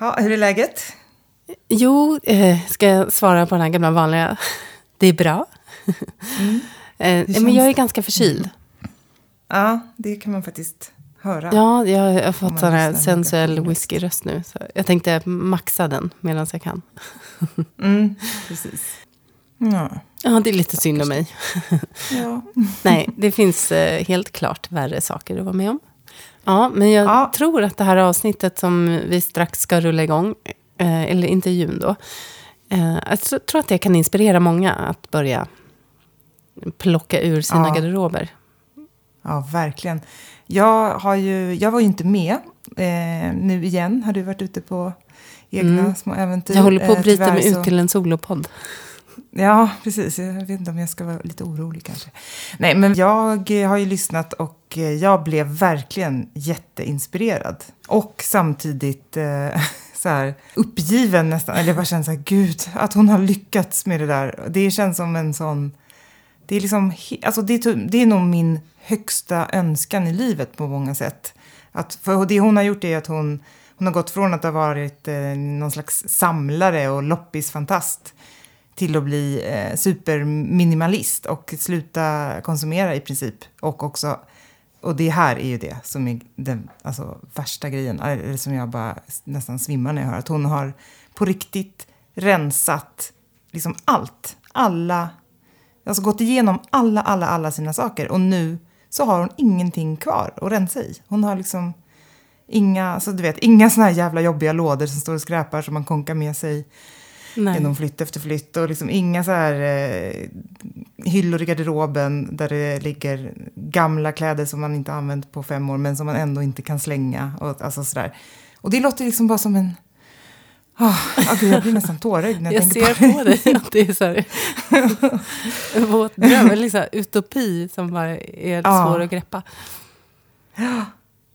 Ja, hur är läget? Jo, eh, ska jag svara på den här gamla vanliga? Det är bra. Mm. eh, men jag är ganska förkyld. Ja, det kan man faktiskt höra. Ja, jag har fått sån här sensuell whiskyröst nu. Så jag tänkte maxa den medan jag kan. mm, precis. Ja. ja, det är lite synd om mig. ja. Nej, det finns eh, helt klart värre saker att vara med om. Ja, men jag ja. tror att det här avsnittet som vi strax ska rulla igång, eh, eller intervjun då, eh, jag tror att det kan inspirera många att börja plocka ur sina ja. garderober. Ja, verkligen. Jag, har ju, jag var ju inte med eh, nu igen. Har du varit ute på egna mm. små äventyr? Jag håller på att bryta mig så... ut till en solopodd. Ja, precis. Jag vet inte om jag ska vara lite orolig kanske. Nej, men jag har ju lyssnat och jag blev verkligen jätteinspirerad. Och samtidigt eh, så här uppgiven nästan. Eller jag bara känner så här, gud, att hon har lyckats med det där. Det känns som en sån... Det är liksom, alltså det, typ, det är nog min högsta önskan i livet på många sätt. Att, för det hon har gjort är att hon, hon har gått från att ha varit eh, någon slags samlare och loppisfantast till att bli eh, superminimalist och sluta konsumera i princip. Och också, och det här är ju det som är den alltså, värsta grejen, eh, eller som jag bara nästan svimmar när jag hör, att hon har på riktigt rensat liksom allt, alla, alltså gått igenom alla, alla, alla sina saker och nu så har hon ingenting kvar att rensa i. Hon har liksom inga, alltså du vet, inga såna här jävla jobbiga lådor som står och skräpar som man konkar med sig Nej. genom flytt efter flytt. Och liksom inga så här eh, hyllor i garderoben där det ligger gamla kläder som man inte använt på fem år men som man ändå inte kan slänga. Och, alltså sådär. och det låter liksom bara som en... Oh, alltså jag blir nästan tårögd när jag, jag tänker på det. Jag ser på dig att det är så här, en våt dröm, en liksom utopi som bara är ja. svår att greppa.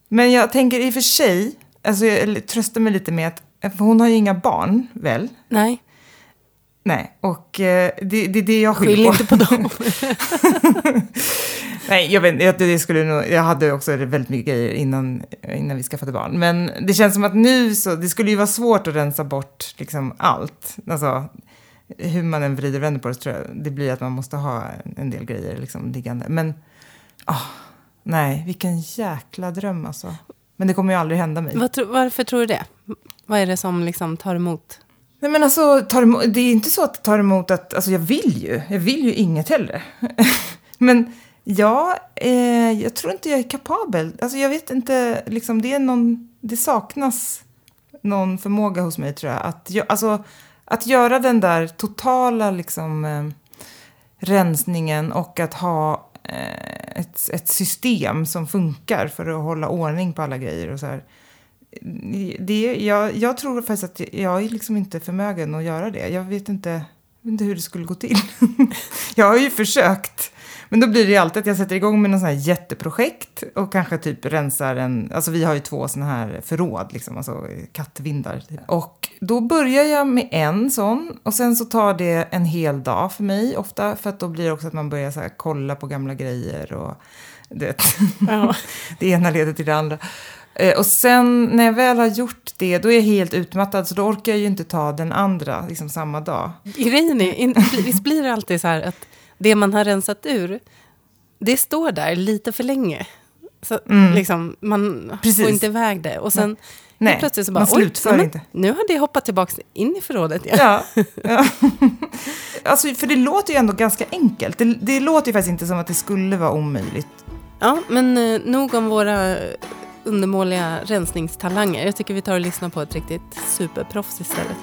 Men jag tänker i och för sig, alltså jag tröstar mig lite med att för hon har ju inga barn, väl? Nej. Nej, och eh, det, det är det jag skyller på. Skyll inte på dem. Nej, jag, vet, jag, det skulle nog, jag hade också väldigt mycket grejer innan, innan vi skaffade barn. Men det känns som att nu så, det skulle ju vara svårt att rensa bort liksom allt. Alltså, hur man än vrider och vänder på det så tror jag det blir att man måste ha en del grejer liksom liggande. Men, oh, nej, vilken jäkla dröm alltså. Men det kommer ju aldrig hända mig. Var, varför tror du det? Vad är det som liksom tar emot? Nej men alltså, tar emot, det är inte så att det tar emot att, alltså jag vill ju, jag vill ju inget heller. men ja, eh, jag tror inte jag är kapabel. Alltså jag vet inte, liksom det är någon, det saknas någon förmåga hos mig tror jag. Att, alltså, att göra den där totala liksom eh, rensningen och att ha eh, ett, ett system som funkar för att hålla ordning på alla grejer och så här det, jag, jag tror faktiskt att jag är liksom inte förmögen att göra det. Jag vet inte, vet inte hur det skulle gå till. jag har ju försökt. Men då blir det ju alltid att jag sätter igång med något sånt här jätteprojekt och kanske typ rensar en, alltså vi har ju två såna här förråd liksom, alltså kattvindar. Typ. Och då börjar jag med en sån och sen så tar det en hel dag för mig ofta för att då blir det också att man börjar så här, kolla på gamla grejer och det, ja. det ena leder till det andra. Eh, och sen när jag väl har gjort det, då är jag helt utmattad så då orkar jag ju inte ta den andra liksom samma dag. Grejen är, visst blir det alltid så här att det man har rensat ur, det står där lite för länge. Så mm. liksom, man Precis. får inte iväg det. Och sen Nej, plötsligt så bara, man slutför oj, inte. Nu har det hoppat tillbaka in i förrådet igen. Ja. ja. alltså, för det låter ju ändå ganska enkelt. Det, det låter ju faktiskt inte som att det skulle vara omöjligt. Ja, men eh, nog om våra undermåliga rensningstalanger. Jag tycker vi tar och lyssnar på ett riktigt superproffs istället.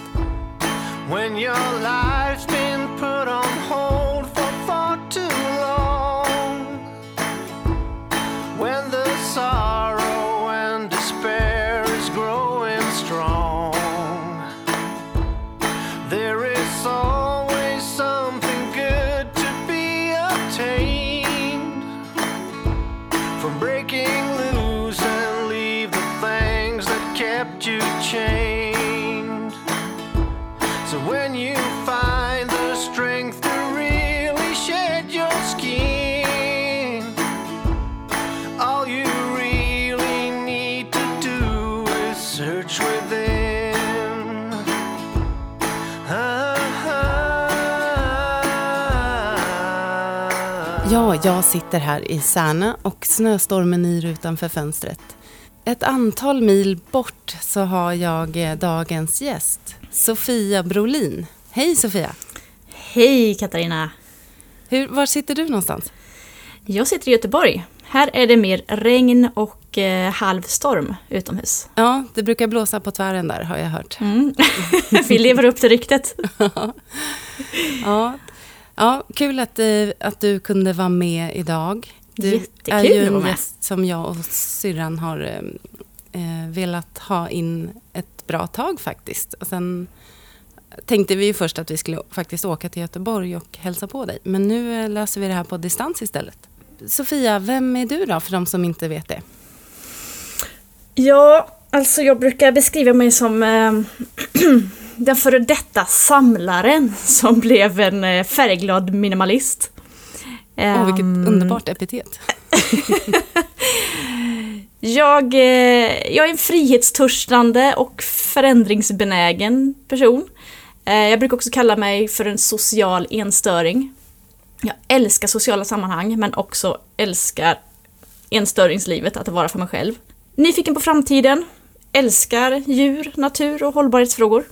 Ja, jag sitter här i Särna och snöstormen yr utanför fönstret. Ett antal mil bort så har jag eh, dagens gäst, Sofia Brolin. Hej Sofia! Hej Katarina! Hur, var sitter du någonstans? Jag sitter i Göteborg. Här är det mer regn och eh, halvstorm utomhus. Ja, det brukar blåsa på tvären där har jag hört. Mm. Vi lever upp till ryktet. ja. Ja, kul att, eh, att du kunde vara med idag. Du Jättekul är ju en gäst som jag och syrran har eh, eh, velat ha in ett bra tag faktiskt. Och sen tänkte vi ju först att vi skulle faktiskt åka till Göteborg och hälsa på dig. Men nu eh, löser vi det här på distans istället. Sofia, vem är du då för de som inte vet det? Ja, alltså jag brukar beskriva mig som eh, den före detta samlaren som blev en eh, färgglad minimalist. Åh, vilket Ehm, underbart epitet. Jag, eh, jag är en frihetstörstande och förändringsbenägen person. Eh, jag brukar också kalla mig för en social enstöring. Jag älskar sociala sammanhang men också älskar enstöringslivet, att vara för mig själv. Nyfiken på framtiden, älskar djur, natur och hållbarhetsfrågor.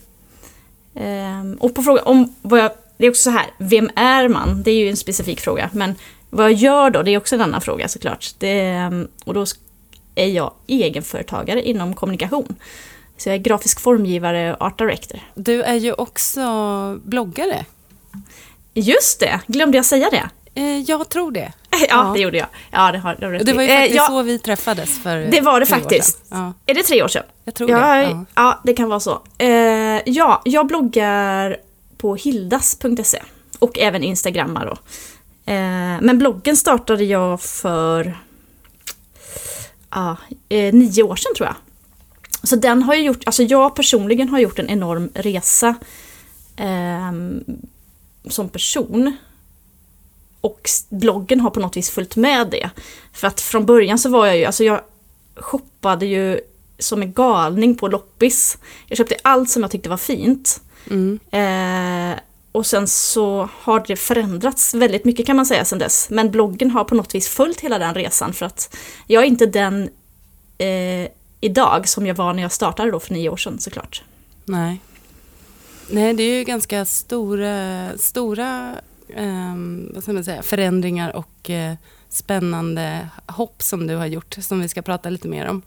Ehm, och på frågan om vad jag... Det är också så här, vem är man? Det är ju en specifik fråga. Men vad jag gör då, det är också en annan fråga såklart. Det, ehm, och då är jag egenföretagare inom kommunikation. Så jag är grafisk formgivare och art director. Du är ju också bloggare. Just det, glömde jag säga det? Eh, jag tror det. Ja, Ja. det gjorde jag. Ja, det har, det har Det var ju Eh, faktiskt ja, så vi träffades för Det var det faktiskt. Ja, Är det tre år sedan? jag tror Ja, det. ja. Det kan vara så. Eh, ja, jag bloggar på hildas.se och även instagrammar då. Eh, men bloggen startade jag för eh, nio år sedan tror jag. Så den har ju gjort, alltså jag personligen har gjort en enorm resa ehm, som person. Och bloggen har på något vis följt med det. För att från början så var jag ju, alltså jag shoppade ju som en galning på loppis. Jag köpte allt som jag tyckte var fint. Mm. Eh, och sen så har det förändrats väldigt mycket kan man säga sen dess. Men bloggen har på något vis följt hela den resan för att jag är inte den eh, idag som jag var när jag startade då för nio år sedan såklart. Nej. Nej, det är ju ganska stora, stora ehm, vad ska man säga, förändringar och eh, spännande hopp som du har gjort, som vi ska prata lite mer om.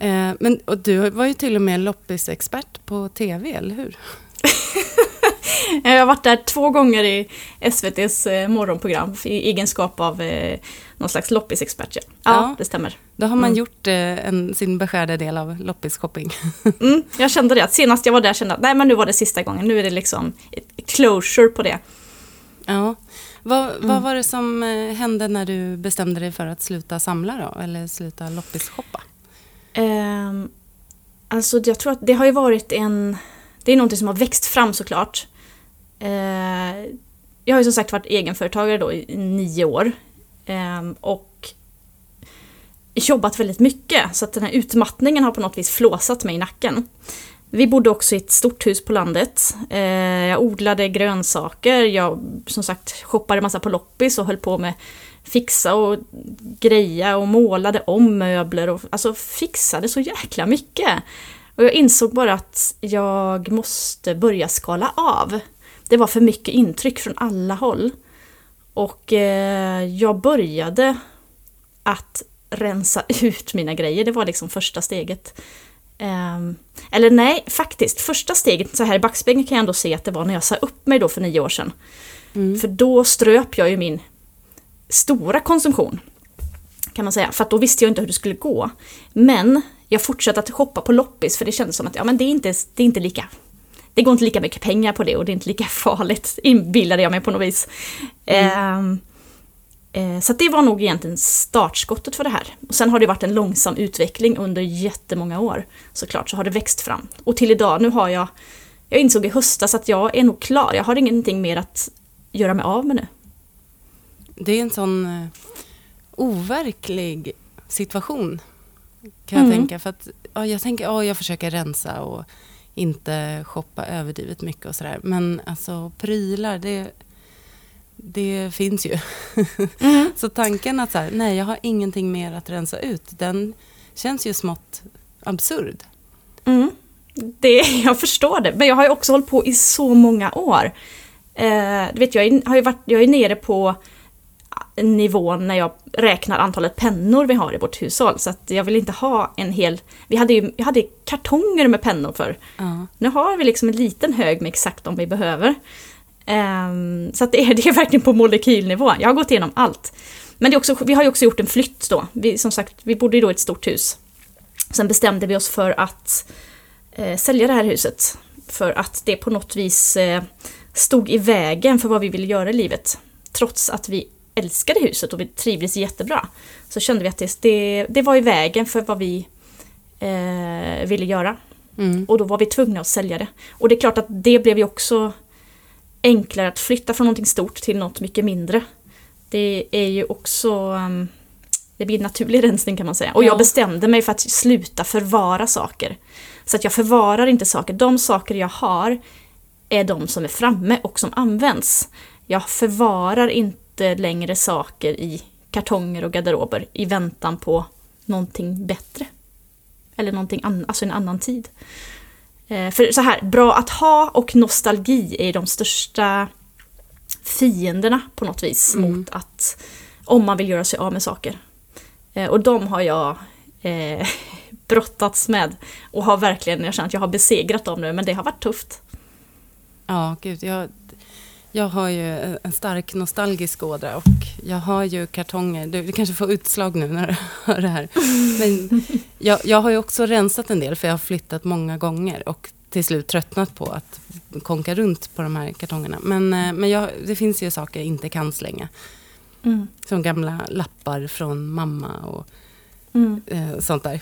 Eh, men, och du var ju till och med loppisexpert på tv, eller hur? Jag har varit där två gånger i SVTs eh, morgonprogram i egenskap av eh, någon slags loppisexpert. Ja. Ja, Ja. det stämmer. Då har man Mm. gjort eh, en, sin beskärda del av loppisshopping. Mm, jag kände det, att senast jag var där kände jag att nej men nu var det sista gången, nu är det liksom closure på det. Ja. Vad, Mm. vad var det som eh, hände när du bestämde dig för att sluta samla då? Eller sluta loppishoppa? Ehm, alltså jag tror att det har ju varit en... Det är någonting som har växt fram såklart. Eh, jag har ju som sagt varit egenföretagare då i nio år. Ehm, och jobbat väldigt mycket så att den här utmattningen har på något vis flåsat mig i nacken. Vi bodde också i ett stort hus på landet. Eh, jag odlade grönsaker, jag som sagt shoppade massa på loppis och höll på med fixa och greja och målade om möbler och alltså fixade så jäkla mycket. Och jag insåg bara att jag måste börja skala av. Det var för mycket intryck från alla håll. Och eh, jag började att rensa ut mina grejer, det var liksom första steget. Ehm, eller nej, faktiskt, första steget så här i backspegeln kan jag ändå se att det var när jag sa upp mig då för nio år sedan. Mm. För då ströp jag ju min stora konsumtion. Kan man säga, för då visste jag inte hur det skulle gå. Men jag fortsatte att shoppa på loppis för det kändes som att ja, men det, är inte, det är inte lika... Det går inte lika mycket pengar på det och det är inte lika farligt, inbillade jag mig på något vis. Ehm, eh, så att det var nog egentligen startskottet för det här. Och sen har det varit en långsam utveckling under jättemånga år. Såklart så har det växt fram. Och till idag, nu har jag... Jag insåg i höstas att jag är nog klar. Jag har ingenting mer att göra mig av med nu. Det är en sån eh, overklig situation. Kan jag Mm. tänka. För att, ja, jag tänker, ja, jag försöker rensa och inte shoppa överdrivet mycket och sådär. Men alltså prylar, det, det finns ju. Mm. så tanken att så här, nej jag har ingenting mer att rensa ut, den känns ju smått absurd. Mm. Det, jag förstår det, men jag har ju också hållit på i så många år. Eh, du vet, jag, är, har ju varit, jag är nere på nivån när jag räknar antalet pennor vi har i vårt hushåll. Så att jag vill inte ha en hel... Vi hade ju jag hade kartonger med pennor för. Uh. Nu har vi liksom en liten hög med exakt om vi behöver. Um, så att det, är, det är verkligen på molekylnivå. Jag har gått igenom allt. Men det är också, vi har ju också gjort en flytt då. Vi, som sagt, vi bodde ju då i ett stort hus. Sen bestämde vi oss för att eh, sälja det här huset. För att det på något vis eh, stod i vägen för vad vi ville göra i livet. Trots att vi älskade huset och vi trivdes jättebra. Så kände vi att det, det, det var i vägen för vad vi eh, ville göra. Mm. Och då var vi tvungna att sälja det. Och det är klart att det blev ju också enklare att flytta från någonting stort till något mycket mindre. Det är ju också um, det blir en naturlig rensning kan man säga. Och ja. jag bestämde mig för att sluta förvara saker. Så att jag förvarar inte saker. De saker jag har är de som är framme och som används. Jag förvarar inte längre saker i kartonger och garderober i väntan på någonting bättre. Eller någonting annat, alltså en annan tid. Eh, för så här, bra att ha och nostalgi är de största fienderna på något vis mm. mot att om man vill göra sig av med saker. Eh, och de har jag eh, brottats med och har verkligen, jag känner att jag har besegrat dem nu men det har varit tufft. Ja, gud, jag, jag har ju en stark nostalgisk ådra och jag har ju kartonger. Du, du kanske får utslag nu när du hör det här. Men jag, jag har ju också rensat en del för jag har flyttat många gånger och till slut tröttnat på att konka runt på de här kartongerna. Men, eh, men jag, det finns ju saker jag inte kan slänga. Mm. Som gamla lappar från mamma och mm. eh, sånt där.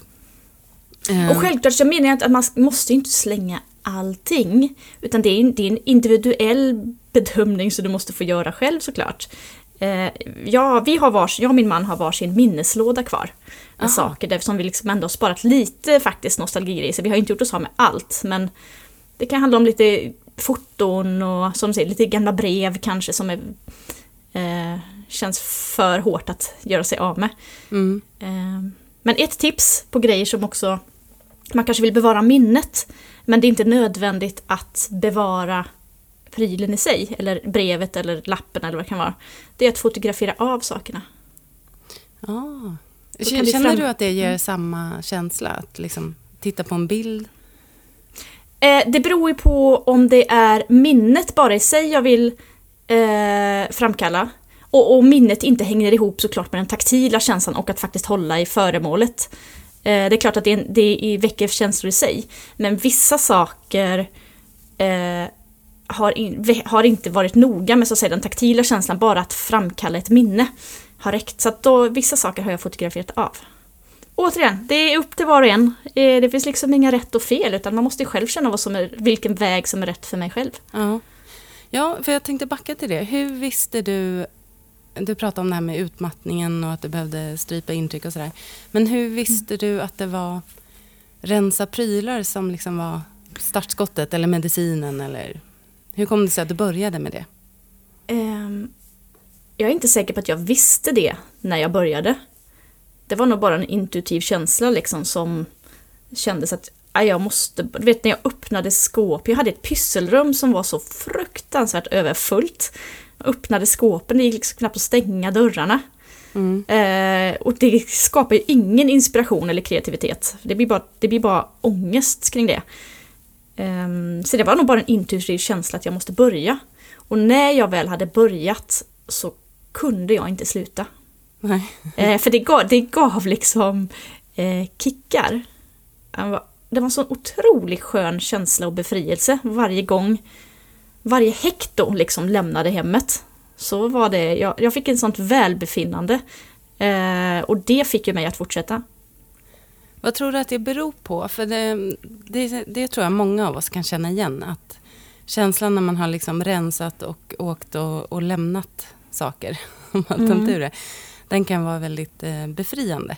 Och självklart så menar jag inte att man måste inte slänga allting. Utan det är, en, det är en individuell bedömning som du måste få göra själv såklart. Eh, ja, vi har vars, jag och min man har varsin minneslåda kvar. Med Aha. saker eftersom vi liksom ändå har sparat lite faktiskt nostalgiresor. Vi har inte gjort oss av med allt men det kan handla om lite foton och som du säger, lite gamla brev kanske som är, eh, känns för hårt att göra sig av med. Mm. Eh, men ett tips på grejer som också man kanske vill bevara minnet men det är inte nödvändigt att bevara prylen i sig, eller brevet eller lappen eller vad det kan vara. Det är att fotografera av sakerna. Ah. Känner du att det ger mm. samma känsla? Att liksom titta på en bild? Eh, det beror ju på om det är minnet bara i sig jag vill eh, framkalla. Och, och minnet inte hänger ihop såklart med den taktila känslan och att faktiskt hålla i föremålet. Eh, det är klart att det, det väcker känslor i sig. Men vissa saker eh, har, in, har, inte varit noga med så att säga, den taktila känslan, bara att framkalla ett minne har räckt. Så att då, vissa saker har jag fotograferat av. Återigen, det är upp till var och en. Eh, det finns liksom inga rätt och fel, utan man måste själv känna vad som är, vilken väg som är rätt för mig själv. Ja. ja, för jag tänkte backa till det. Hur visste du du pratade om det här med utmattningen och att du behövde strypa intryck och sådär. Men hur visste du att det var rensa prylar som liksom var startskottet eller medicinen? Eller hur kom det sig att du började med det? Um, jag är inte säker på att jag visste det när jag började. Det var nog bara en intuitiv känsla liksom som kändes att jag måste, du vet när jag öppnade skåp, jag hade ett pysselrum som var så fruktansvärt överfullt öppnade skåpen, det gick liksom knappt att stänga dörrarna. Mm. Eh, och det skapar ju ingen inspiration eller kreativitet. Det blir bara, det blir bara ångest kring det. Eh, så det var nog bara en intuitiv känsla att jag måste börja. Och när jag väl hade börjat så kunde jag inte sluta. Eh, för det gav, det gav liksom eh, kickar. Det var en sån otroligt skön känsla och befrielse varje gång varje hekto liksom lämnade hemmet så var det, jag, jag fick en sånt välbefinnande. Eh, och det fick ju mig att fortsätta. Vad tror du att det beror på? För det, det, det, tror jag många av oss kan känna igen. Att känslan när man har liksom rensat och åkt och, och lämnat saker, om man mm. ur det, den kan vara väldigt eh, befriande.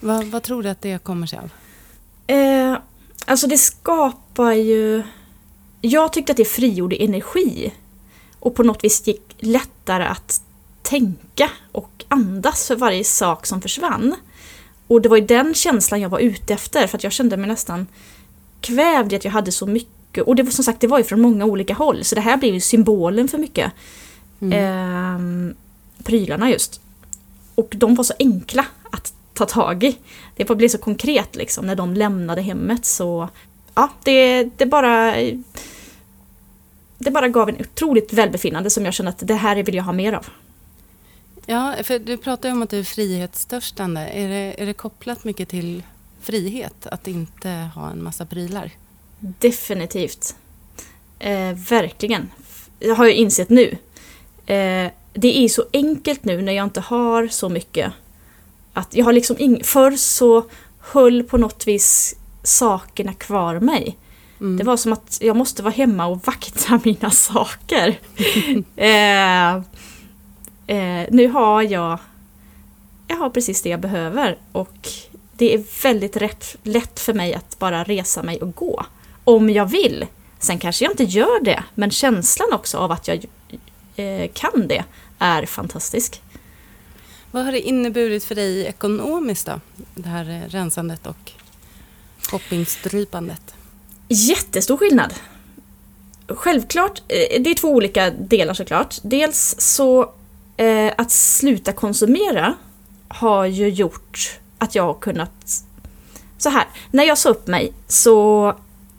Vad, vad, tror du att det kommer sig av? Eh, alltså det skapar ju jag tyckte att det frigjorde energi. Och på något vis gick, lättare att tänka och andas för varje sak som försvann. Och det var ju den känslan jag var ute efter för att jag kände mig nästan kvävd i att jag hade så mycket. Och det var som sagt, det var ju från många olika håll så det här blev ju symbolen för mycket. Mm. Eh, prylarna just. Och de var så enkla att ta tag i. Det blev så konkret liksom när de lämnade hemmet så ja, det, det bara det bara gav en otroligt välbefinnande som jag kände att det här vill jag ha mer av. Ja, för du pratar ju om att du är frihetstörstande. Är det, är det kopplat mycket till frihet att inte ha en massa prylar? Definitivt. Eh, verkligen. Jag har ju insett nu. Eh, det är så enkelt nu när jag inte har så mycket. Att jag har liksom ing- Förr så höll på något vis sakerna kvar mig. Mm. Det var som att jag måste vara hemma och vakta mina saker. eh, eh, nu har jag jag har precis det jag behöver och det är väldigt rätt, lätt för mig att bara resa mig och gå. Om jag vill. Sen kanske jag inte gör det, men känslan också av att jag eh, kan det är fantastisk. Vad har det inneburit för dig ekonomiskt då? Det här eh, rensandet och shoppingstrypandet? Jättestor skillnad. Självklart, eh, det är två olika delar såklart. Dels så eh, att sluta konsumera har ju gjort att jag har kunnat... Så här, när jag sa upp mig så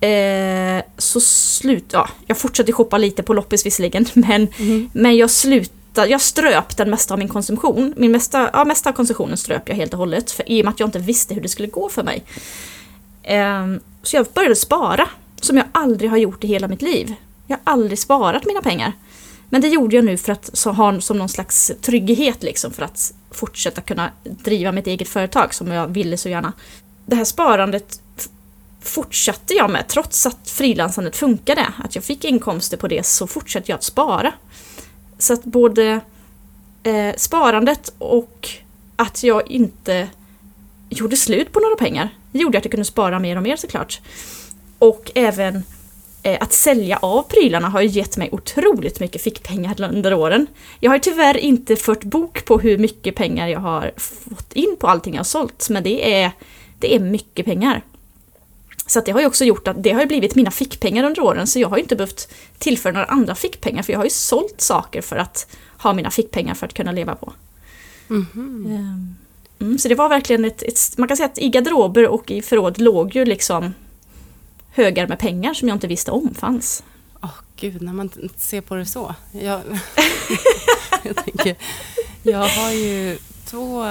eh, så slut, ja, jag fortsatte shoppa lite på loppis visserligen, men, mm. men jag slutade, jag ströp den mesta av min konsumtion. Min mesta, ja, mesta av konsumtionen ströp jag helt och hållet, för, i och med att jag inte visste hur det skulle gå för mig. Eh, så jag började spara, som jag aldrig har gjort i hela mitt liv. Jag har aldrig sparat mina pengar. Men det gjorde jag nu för att ha som någon slags trygghet liksom för att fortsätta kunna driva mitt eget företag som jag ville så gärna. Det här sparandet fortsatte jag med trots att frilansandet funkade. Att jag fick inkomster på det så fortsatte jag att spara. Så att både eh, sparandet och att jag inte gjorde slut på några pengar det gjorde att jag kunde spara mer och mer såklart. Och även eh, att sälja av prylarna har ju gett mig otroligt mycket fickpengar under åren. Jag har tyvärr inte fört bok på hur mycket pengar jag har fått in på allting jag har sålt, men det är, det är mycket pengar. Så det har ju också gjort att det har blivit mina fickpengar under åren, så jag har inte behövt tillföra några andra fickpengar, för jag har ju sålt saker för att ha mina fickpengar för att kunna leva på. Mm -hmm. Mm, så det var verkligen ett, ett, man kan säga att i garderober och i förråd låg ju liksom högar med pengar som jag inte visste om fanns. Åh oh, gud, när man ser på det så. Jag, jag, tänker, jag har ju två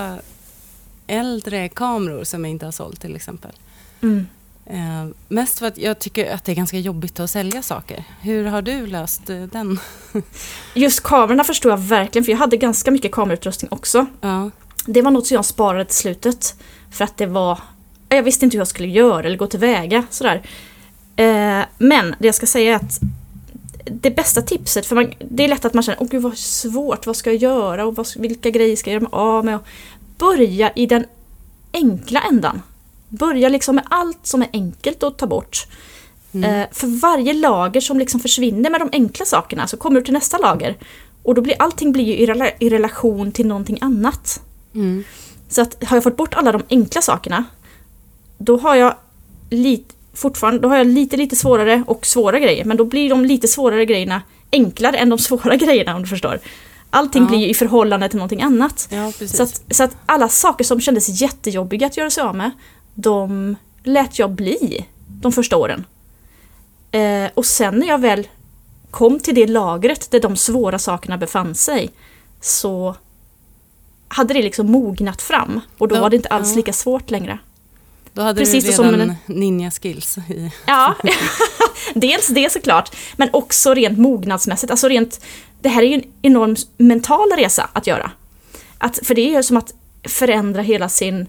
äldre kameror som jag inte har sålt till exempel. Mm. Eh, mest för att jag tycker att det är ganska jobbigt att sälja saker. Hur har du löst eh, den? Just kamerorna förstår jag verkligen, för jag hade ganska mycket kamerautrustning också. Ja. Det var något som jag sparade till slutet. För att det var... Jag visste inte hur jag skulle göra eller gå tillväga sådär. Eh, men det jag ska säga är att det bästa tipset, för man, det är lätt att man känner åh gud vad svårt, vad ska jag göra och vad, vilka grejer ska jag göra mig av med? Börja i den enkla ändan. Börja liksom med allt som är enkelt att ta bort. Mm. Eh, för varje lager som liksom försvinner med de enkla sakerna så kommer du till nästa lager. Och då blir allting blir ju i, rela i relation till någonting annat. Mm. Så att har jag fått bort alla de enkla sakerna då har jag lite fortfarande, då har jag lite lite svårare och svåra grejer men då blir de lite svårare grejerna enklare än de svåra grejerna om du förstår. Allting ja. blir ju i förhållande till någonting annat. Ja, så, att, så att alla saker som kändes jättejobbiga att göra sig av med de lät jag bli de första åren. Eh, och sen när jag väl kom till det lagret där de svåra sakerna befann sig så hade det liksom mognat fram och då ja, var det inte alls ja. lika svårt längre. Då hade Precis du redan en... ninja-skills. Ja, dels det såklart, men också rent mognadsmässigt. Alltså rent, det här är ju en enorm mental resa att göra. Att, för det är ju som att förändra hela sin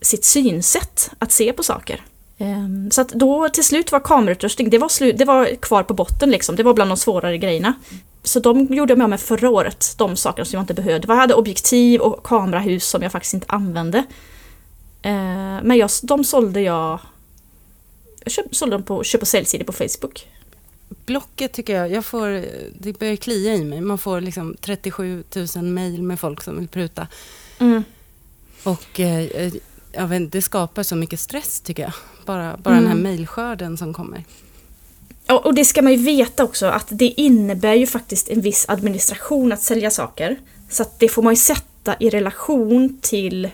sitt synsätt att se på saker. Ehm, så att då till slut var kamerautrustning, det var, slut, det var kvar på botten liksom. Det var bland de svårare grejerna. Så de gjorde jag med mig förra året, de sakerna som jag inte behövde. Jag hade objektiv och kamerahus som jag faktiskt inte använde. Ehm, men jag, de sålde jag... Jag köp, sålde dem på köp och säljsidor på Facebook. Blocket tycker jag, jag får, det börjar klia i mig. Man får liksom 37 000 mejl med folk som vill pruta. Mm. Och eh, jag vet, det skapar så mycket stress tycker jag. Bara, bara mm. den här mejlskörden som kommer. Och det ska man ju veta också att det innebär ju faktiskt en viss administration att sälja saker. Så det får man ju sätta i relation till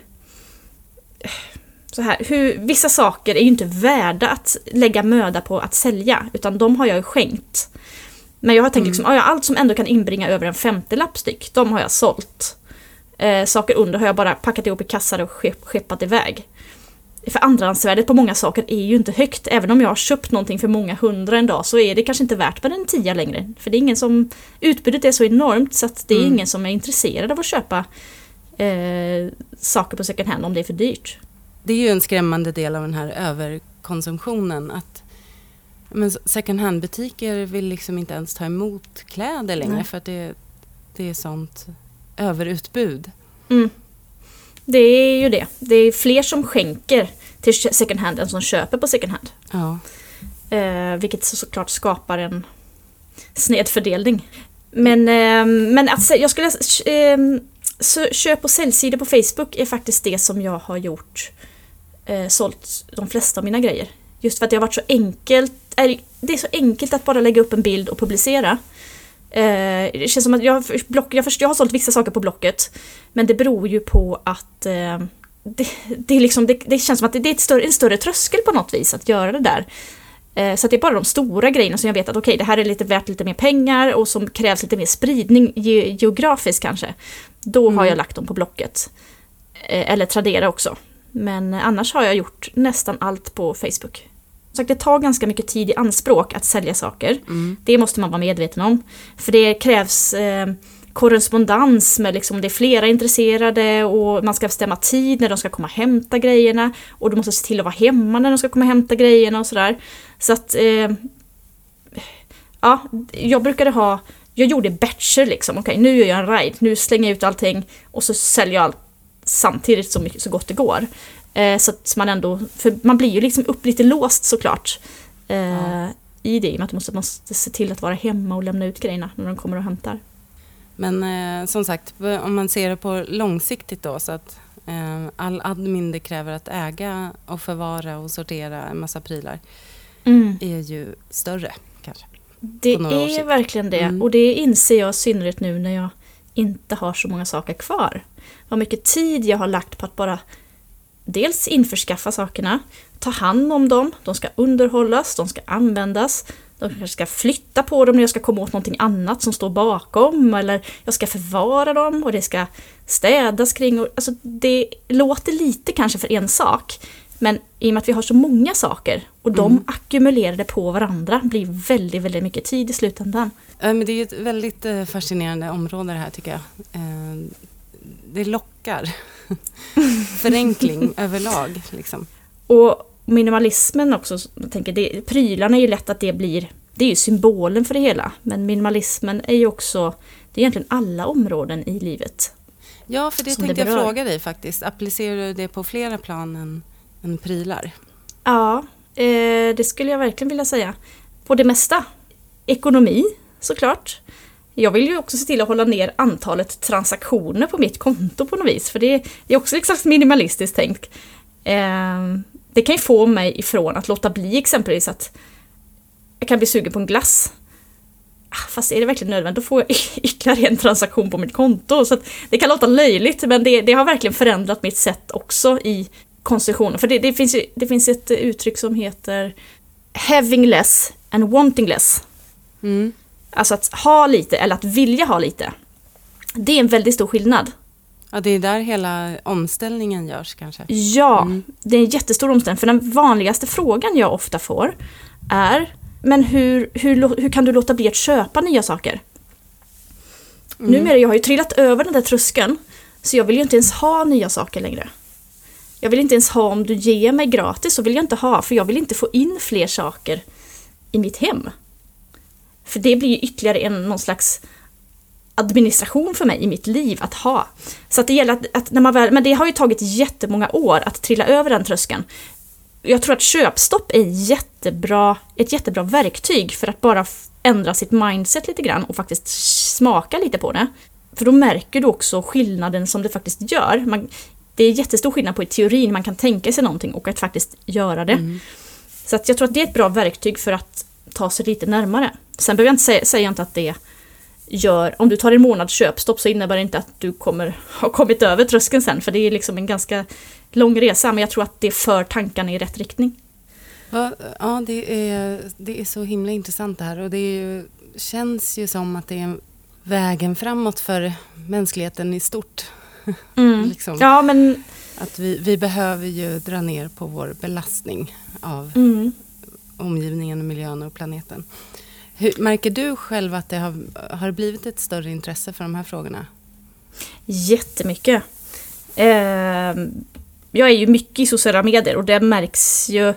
så här, hur, vissa saker är ju inte värda att lägga möda på att sälja, utan de har jag ju skänkt. Men jag har tänkt mm. liksom, ja, allt som ändå kan inbringa över en femtelapp styck, de har jag sålt. Eh, saker under har jag bara packat ihop i kassar och skeppat iväg. För andrahandsvärdet på många saker är ju inte högt. Även om jag har köpt någonting för många hundra en dag så är det kanske inte värt bara en tia längre. För det är ingen som... Utbudet är så enormt så att det är mm. ingen som är intresserad av att köpa eh, saker på second hand om det är för dyrt. Det är ju en skrämmande del av den här överkonsumtionen. Att men second hand-butiker vill liksom inte ens ta emot kläder längre Nej. för att det, det är sånt överutbud. Mm. Det är ju det. Det är fler som skänker till second hand än som köper på second hand. Ja. Eh, vilket såklart skapar en snedfördelning. Men, eh, men att, jag skulle... Eh, köp och säljsidor på Facebook är faktiskt det som jag har gjort. Eh, sålt de flesta av mina grejer. Just för att det har varit så enkelt. Är, det är så enkelt att bara lägga upp en bild och publicera. Eh, det känns som att jag, block, jag, först, jag har sålt vissa saker på Blocket. Men det beror ju på att eh, det, det, är liksom, det, det, känns som att det, är ett större, en större tröskel på något vis att göra det där. Eh, så det är bara de stora grejerna som jag vet att okej, okay, det här är lite värt lite mer pengar och som krävs lite mer spridning ge, geografiskt kanske. Då mm. har jag lagt dem på Blocket. Eh, eller Tradera också. Men annars har jag gjort nästan allt på Facebook sagt, det tar ganska mycket tid i anspråk att sälja saker. Mm. Det måste man vara medveten om. För det krävs eh, korrespondens med liksom, det är flera intresserade och man ska bestämma tid när de ska komma och hämta grejerna. Och du måste se till att vara hemma när de ska komma och hämta grejerna och sådär. Så att... Eh, ja, jag brukade ha... Jag gjorde batcher liksom. Okej, nu gör jag en ride. Nu slänger jag ut allting och så säljer jag allt samtidigt så, mycket, så gott det går. Eh, så att man ändå, för man blir ju liksom upp lite låst såklart. Eh, ja. I det, i och med att du måste, måste se till att vara hemma och lämna ut grejerna när de kommer och hämtar. Men eh, som sagt, om man ser det på långsiktigt då så att eh, all admin det kräver att äga och förvara och sortera en massa prylar mm. är ju större kanske. Det är verkligen det mm. och det inser jag i synnerhet nu när jag inte har så många saker kvar. Vad mycket tid jag har lagt på att bara dels införskaffa sakerna, ta hand om dem, de ska underhållas, de ska användas, de kanske ska flytta på dem när jag ska komma åt någonting annat som står bakom eller jag ska förvara dem och det ska städas kring. Och, alltså det låter lite kanske för en sak men i och med att vi har så många saker och de mm. ackumulerade på varandra blir väldigt, väldigt mycket tid i slutändan. Men det är ett väldigt eh, fascinerande område det här tycker jag. Eh, det lockar. Förenkling överlag. Liksom. Och minimalismen också, jag tänker, det, prylarna är ju lätt att det blir, det är ju symbolen för det hela. Men minimalismen är ju också, det är egentligen alla områden i livet. Ja, för det tänkte det jag fråga dig faktiskt. Applicerar du det på flera plan än, än prylar? Ja, eh, det skulle jag verkligen vilja säga. På det mesta. Ekonomi, såklart. Jag vill ju också se till att hålla ner antalet transaktioner på mitt konto på något vis. För det är också liksom minimalistiskt tänkt. Ehm, det kan ju få mig ifrån att låta bli exempelvis att jag kan bli sugen på en glass. Ah, fast är det verkligen nödvändigt, då får jag ytterligare en transaktion på mitt konto. Så det kan låta löjligt, men det, det, har verkligen förändrat mitt sätt också i konsumtionen. För det, det, finns ju, det finns ett uttryck som heter having less and wanting less. Mm. Alltså att ha lite eller att vilja ha lite. Det är en väldigt stor skillnad. Ja, det är där hela omställningen görs kanske? Ja, mm. det är en jättestor omställning. För den vanligaste frågan jag ofta får är Men hur, hur, hur kan du låta bli att köpa nya saker? Mm. Numera, jag har ju trillat över den där tröskeln. Så jag vill ju inte ens ha nya saker längre. Jag vill inte ens ha om du ger mig gratis, så vill jag inte ha. För jag vill inte få in fler saker i mitt hem. För det blir ju ytterligare en, någon slags administration för mig i mitt liv att ha. Så att det gäller att, att, när man väl, men det har ju tagit jättemånga år att trilla över den tröskeln. jag tror att köpstopp är jättebra, ett jättebra verktyg för att bara ändra sitt mindset lite grann och faktiskt smaka lite på det. För då märker du också skillnaden som det faktiskt gör. Man, det är jättestor skillnad på i teorin, man kan tänka sig någonting och att faktiskt göra det. Mm. Så att jag tror att det är ett bra verktyg för att ta sig lite närmare. Sen behöver jag inte säga, säga inte att det gör, om du tar en månads köpstopp så innebär det inte att du kommer ha kommit över tröskeln sen, för det är liksom en ganska lång resa, men jag tror att det för tankarna i rätt riktning. Ja, ja det, är, det är så himla intressant det här och det ju, känns ju som att det är vägen framåt för mänskligheten i stort. Mm. liksom. Ja, men... Att vi, vi behöver ju dra ner på vår belastning av mm. omgivningen, miljön och planeten. Hur, märker du själv att det har, har blivit ett större intresse för de här frågorna? Jättemycket. Eh, jag är ju mycket i sociala medier och det märks ju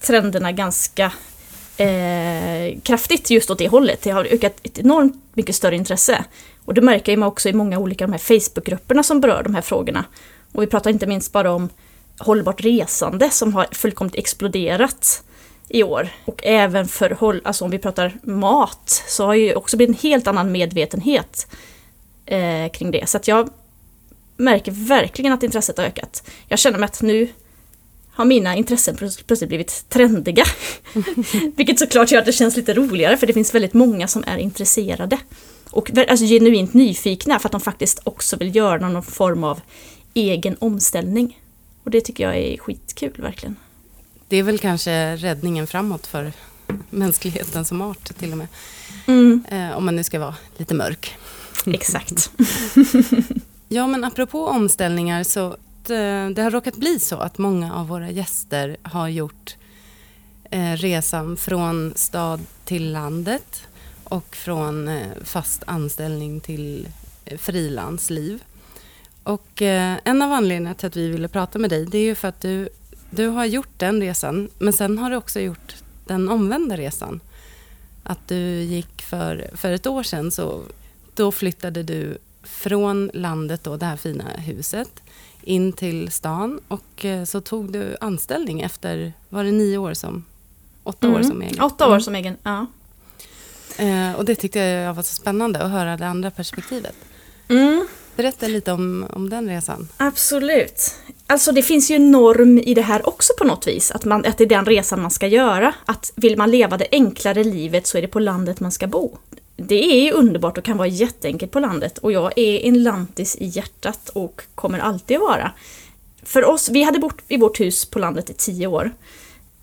trenderna ganska eh, kraftigt just åt det hållet. Det har ökat ett enormt mycket större intresse. Och det märker man också i många olika de här Facebookgrupperna som berör de här frågorna. Och vi pratar inte minst bara om hållbart resande som har fullkomligt exploderat i år. Och även för, alltså om vi pratar mat, så har ju också blivit en helt annan medvetenhet eh, kring det. Så att jag märker verkligen att intresset har ökat. Jag känner mig att nu har mina intressen plötsligt blivit trendiga. Vilket såklart gör att det känns lite roligare för det finns väldigt många som är intresserade. Och alltså genuint nyfikna för att de faktiskt också vill göra någon form av egen omställning. Och det tycker jag är skitkul verkligen. Det är väl kanske räddningen framåt för mänskligheten som art till och med. Mm. Eh, om man nu ska vara lite mörk. Exakt. ja men apropå omställningar så eh, det har råkat bli så att många av våra gäster har gjort eh, resan från stad till landet och från eh, fast anställning till eh, frilansliv. Och eh, en av anledningarna till att vi ville prata med dig det är ju för att du, du har gjort den resan men sen har du också gjort den omvända resan. Att du gick för, för ett år sedan så då flyttade du från landet då, det här fina huset in till stan och så tog du anställning efter, var det nio år som, åtta mm. år som egen? Åtta år mm. som egen, ja. Eh, och det tyckte jag var så spännande att höra det andra perspektivet. Mm. Berätta lite om, om den resan. Absolut. Alltså det finns ju en norm i det här också på något vis. Att, man, att det är den resan man ska göra. Att vill man leva det enklare livet så är det på landet man ska bo. Det är ju underbart och kan vara jätteenkelt på landet. Och jag är en lantis i hjärtat och kommer alltid vara. För oss, vi hade bott i vårt hus på landet i tio år.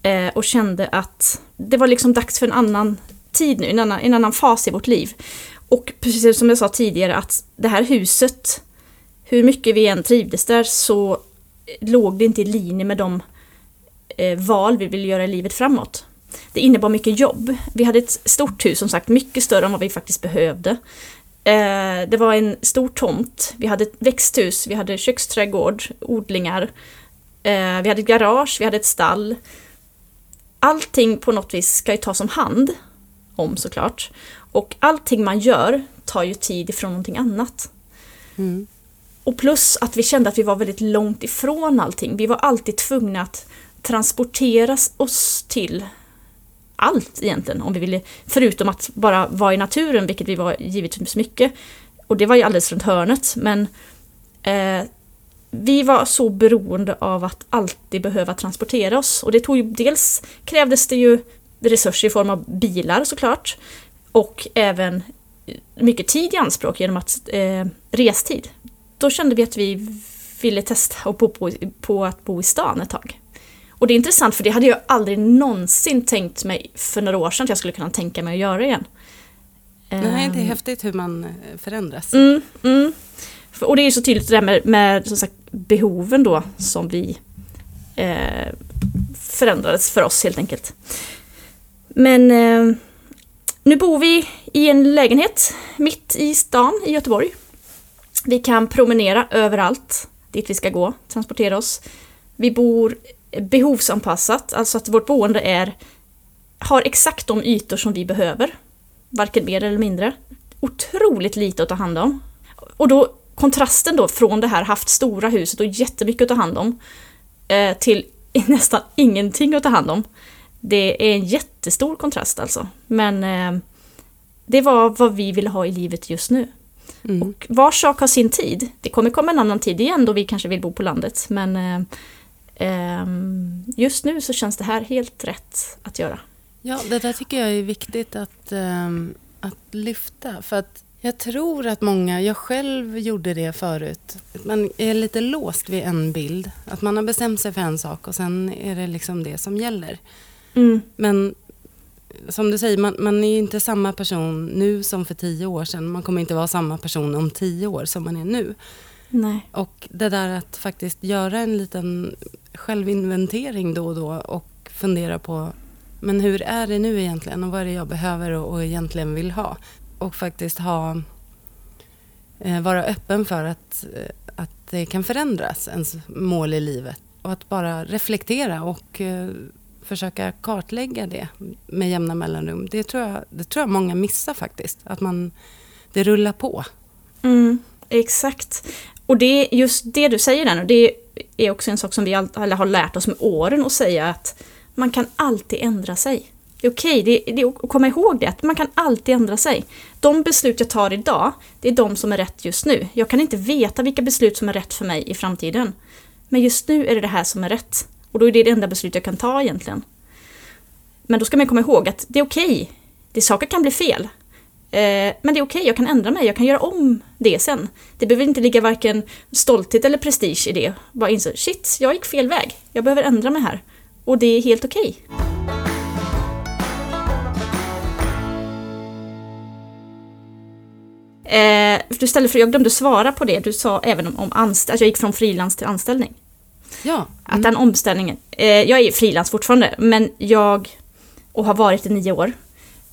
Eh, och kände att det var liksom dags för en annan tid nu, en annan, en annan fas i vårt liv. Och precis som jag sa tidigare att det här huset, hur mycket vi än trivdes där så låg det inte i linje med de eh, val vi ville göra i livet framåt. Det innebar mycket jobb. Vi hade ett stort hus som sagt, mycket större än vad vi faktiskt behövde. Eh, det var en stor tomt, vi hade ett växthus, vi hade köksträdgård, odlingar. Eh, vi hade ett garage, vi hade ett stall. Allting på något vis ska ju tas om hand om såklart. Och allting man gör tar ju tid ifrån någonting annat. Mm. Och plus att vi kände att vi var väldigt långt ifrån allting. Vi var alltid tvungna att transportera oss till allt egentligen. Om vi ville, förutom att bara vara i naturen, vilket vi var givetvis mycket. Och det var ju alldeles runt hörnet. Men eh, vi var så beroende av att alltid behöva transportera oss. Och det tog ju, dels krävdes det ju resurser i form av bilar såklart. Och även mycket tid i anspråk genom att eh, restid. Då kände vi att vi ville testa att bo på, på att bo i stan ett tag. Och det är intressant för det hade jag aldrig någonsin tänkt mig för några år sedan att jag skulle kunna tänka mig att göra igen. Nej, det är ehm. häftigt hur man eh, förändras. Mm, mm. Och det är ju så tydligt det där med, med som sagt, behoven då som vi eh, förändrades för oss helt enkelt. Men eh, nu bor vi i en lägenhet mitt i stan i Göteborg. Vi kan promenera överallt dit vi ska gå, transportera oss. Vi bor behovsanpassat, alltså att vårt boende är, har exakt de ytor som vi behöver. Varken mer eller mindre. Otroligt lite att ta hand om. Och då kontrasten då från det här haft stora huset och jättemycket att ta hand om eh, till nästan ingenting att ta hand om. Det är en jättestor kontrast alltså. Men eh, det var vad vi ville ha i livet just nu. Mm. Och var sak har sin tid. Det kommer komma en annan tid igen då vi kanske vill bo på landet. Men eh, eh, just nu så känns det här helt rätt att göra. Ja, det där tycker jag är viktigt att, um, att lyfta. För att jag tror att många, jag själv gjorde det förut, man är lite låst vid en bild. Att man har bestämt sig för en sak och sen är det liksom det som gäller. Mm. Men som du säger, man, man, är inte samma person nu som för tio år sedan. Man kommer inte vara samma person om tio år som man är nu. Nej. Och det där att faktiskt göra en liten självinventering då och då och fundera på men hur är det nu egentligen och vad är det jag behöver och, och egentligen vill ha. Och faktiskt ha, eh, vara öppen för att, eh, att det kan förändras, ens mål i livet. Och att bara reflektera och eh, försöka kartlägga det med jämna mellanrum. Det tror jag, det tror jag många missar faktiskt. Att man, det rullar på. Mm, exakt. Och det är just det du säger där nu, det är också en sak som vi alla har lärt oss med åren att säga att man kan alltid ändra sig. Det är okej, okay, det, det är att komma ihåg det, att man kan alltid ändra sig. De beslut jag tar idag, det är de som är rätt just nu. Jag kan inte veta vilka beslut som är rätt för mig i framtiden. Men just nu är det det här som är rätt. Och då är det det enda beslut jag kan ta egentligen. Men då ska man komma ihåg att det är okej. Okay. Det saker kan bli fel. Eh, men det är okej, okay. jag kan ändra mig, jag kan göra om det sen. Det behöver inte ligga varken stolthet eller prestige i det. Bara inse, shit, jag gick fel väg. Jag behöver ändra mig här. Och det är helt okej. Okay. Eh, du ställde för jag glömde svara på det. Du sa även om, om anställ, att jag gick från frilans till anställning. Ja. Mm. Att den omställningen, eh, jag är frilans fortfarande, men jag, och har varit i nio år,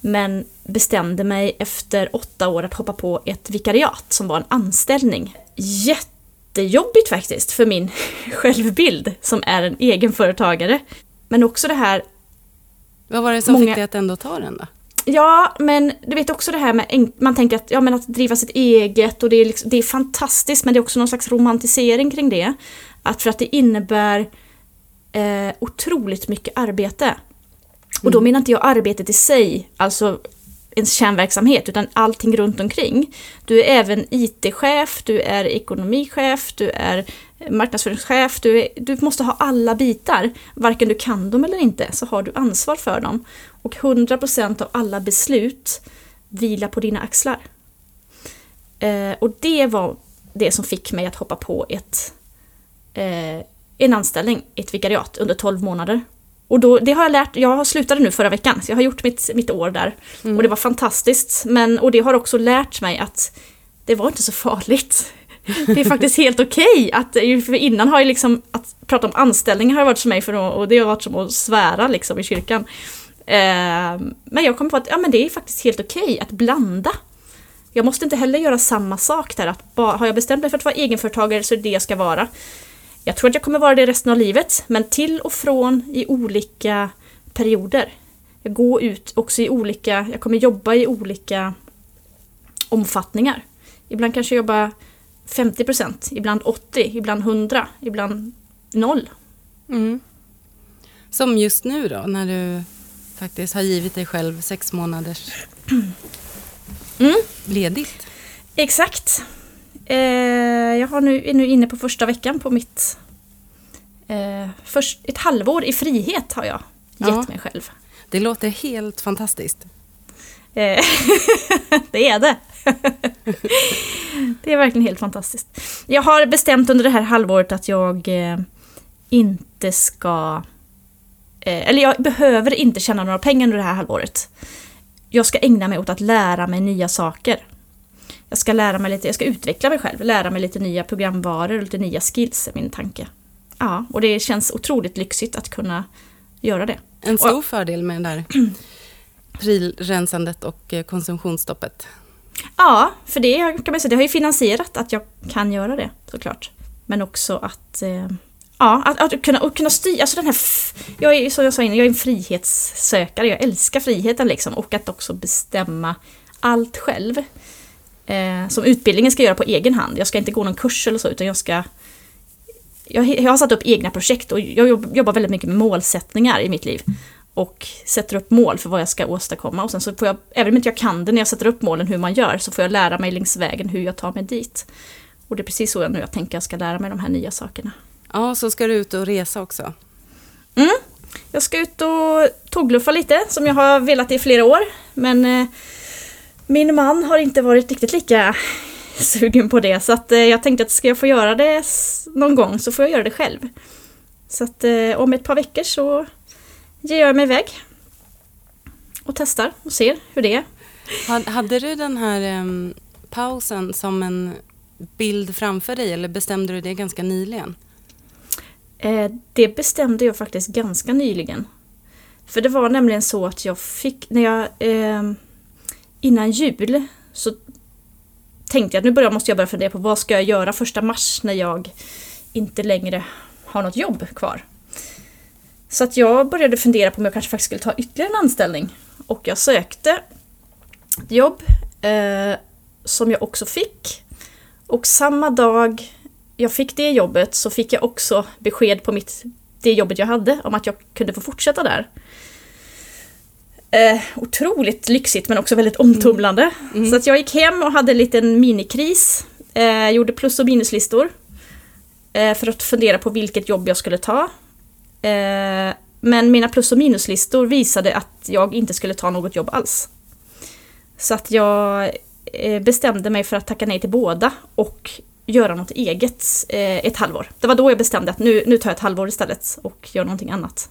men bestämde mig efter åtta år att hoppa på ett vikariat som var en anställning. Jättejobbigt faktiskt för min självbild som är en egenföretagare. Men också det här... Vad var det som många... fick dig att ändå ta den då? Ja, men du vet också det här med, man tänker att, ja, men att driva sitt eget och det är, liksom, det är fantastiskt men det är också någon slags romantisering kring det. Att för att det innebär eh, otroligt mycket arbete. Mm. Och då mm. menar inte jag arbetet i sig, alltså ens kärnverksamhet, utan allting runt omkring. Du är även IT-chef, du är ekonomichef, du är marknadsföringschef, du, är, du måste ha alla bitar. Varken du kan dem eller inte så har du ansvar för dem. Och 100% av alla beslut vilar på dina axlar. Eh, och det var det som fick mig att hoppa på ett, eh, en anställning, ett vikariat under 12 månader. Och då, det har jag lärt, jag slutade nu förra veckan, så jag har gjort mitt, mitt år där. Mm. Och det var fantastiskt. Men, och det har också lärt mig att det var inte så farligt. Det är faktiskt helt okej okay att, för innan har jag liksom, att prata om anställningar har varit som mig för att, och det har varit som att svära liksom i kyrkan. Eh, men jag kom på att ja, men det är faktiskt helt okej okay att blanda. Jag måste inte heller göra samma sak där, att bara, har jag bestämt mig för att vara egenföretagare så är det det jag ska vara. Jag tror att jag kommer vara det resten av livet, men till och från i olika perioder. Jag går ut också i olika, jag kommer jobba i olika omfattningar. Ibland kanske jag jobbar 50%, ibland 80, ibland 100, ibland 0. Mm. Som just nu då, när du faktiskt har givit dig själv sex månaders mm. ledigt. Exakt. Eh, jag har nu, är nu inne på första veckan på mitt... Eh, först, ett halvår i frihet har jag gett ja. mig själv. Det låter helt fantastiskt. Eh, det är det. det är verkligen helt fantastiskt. Jag har bestämt under det här halvåret att jag eh, inte ska... Eh, eller jag behöver inte tjäna några pengar under det här halvåret. Jag ska ägna mig åt att lära mig nya saker. Jag ska lära mig lite, jag ska utveckla mig själv, lära mig lite nya programvaror och lite nya skills är min tanke. Ja, och det känns otroligt lyxigt att kunna göra det. En stor och, fördel med det där prilrensandet och eh, konsumtionsstoppet. Ja, för det kan man säga, det har ju finansierat att jag kan göra det såklart. Men också att eh, Ja, att, att, kunna, att kunna styra, alltså den här... Jag är, som jag sa innan, jag är en frihetssökare, jag älskar friheten liksom. Och att också bestämma allt själv. Eh, som utbildningen ska göra på egen hand. Jag ska inte gå någon kurs eller så, utan jag ska jag, jag har satt upp egna projekt och jag jobbar väldigt mycket med målsättningar i mitt liv. Och sätter upp mål för vad jag ska åstadkomma. Och sen så får jag, även om inte jag kan det när jag sätter upp målen hur man gör, så får jag lära mig längs vägen hur jag tar mig dit. Och det är precis så jag nu jag tänker jag ska lära mig de här nya sakerna. Ja, så ska du ut och resa också? Mm, jag ska ut och tågluffa lite, som jag har velat i flera år. Men eh, min man har inte varit riktigt lika sugen på det. Så att, eh, jag tänkte att ska jag få göra det någon gång så får jag göra det själv. Så att eh, om ett par veckor så ger jag mig iväg. Och testar och ser hur det är. Hade du den här um, pausen som en bild framför dig eller bestämde du det ganska nyligen? Eh, det bestämde jag faktiskt ganska nyligen. För det var nämligen så att jag fick, när jag eh, innan jul så tänkte jag att nu börjar, måste jag börja fundera på vad ska jag göra första mars när jag inte längre har något jobb kvar. Så att jag började fundera på om jag kanske faktiskt skulle ta ytterligare en anställning. Och jag sökte ett jobb eh, som jag också fick. Och samma dag jag fick det jobbet så fick jag också besked på mitt, det jobbet jag hade om att jag kunde få fortsätta där. Eh, otroligt lyxigt men också väldigt omtumlande. Mm. Mm. Så att jag gick hem och hade en liten minikris. Eh, gjorde plus och minuslistor. Eh, för att fundera på vilket jobb jag skulle ta. Eh, men mina plus och minuslistor visade att jag inte skulle ta något jobb alls. Så att jag eh, bestämde mig för att tacka nej till båda och göra något eget eh, ett halvår. Det var då jag bestämde att nu, nu tar jag ett halvår istället och gör någonting annat.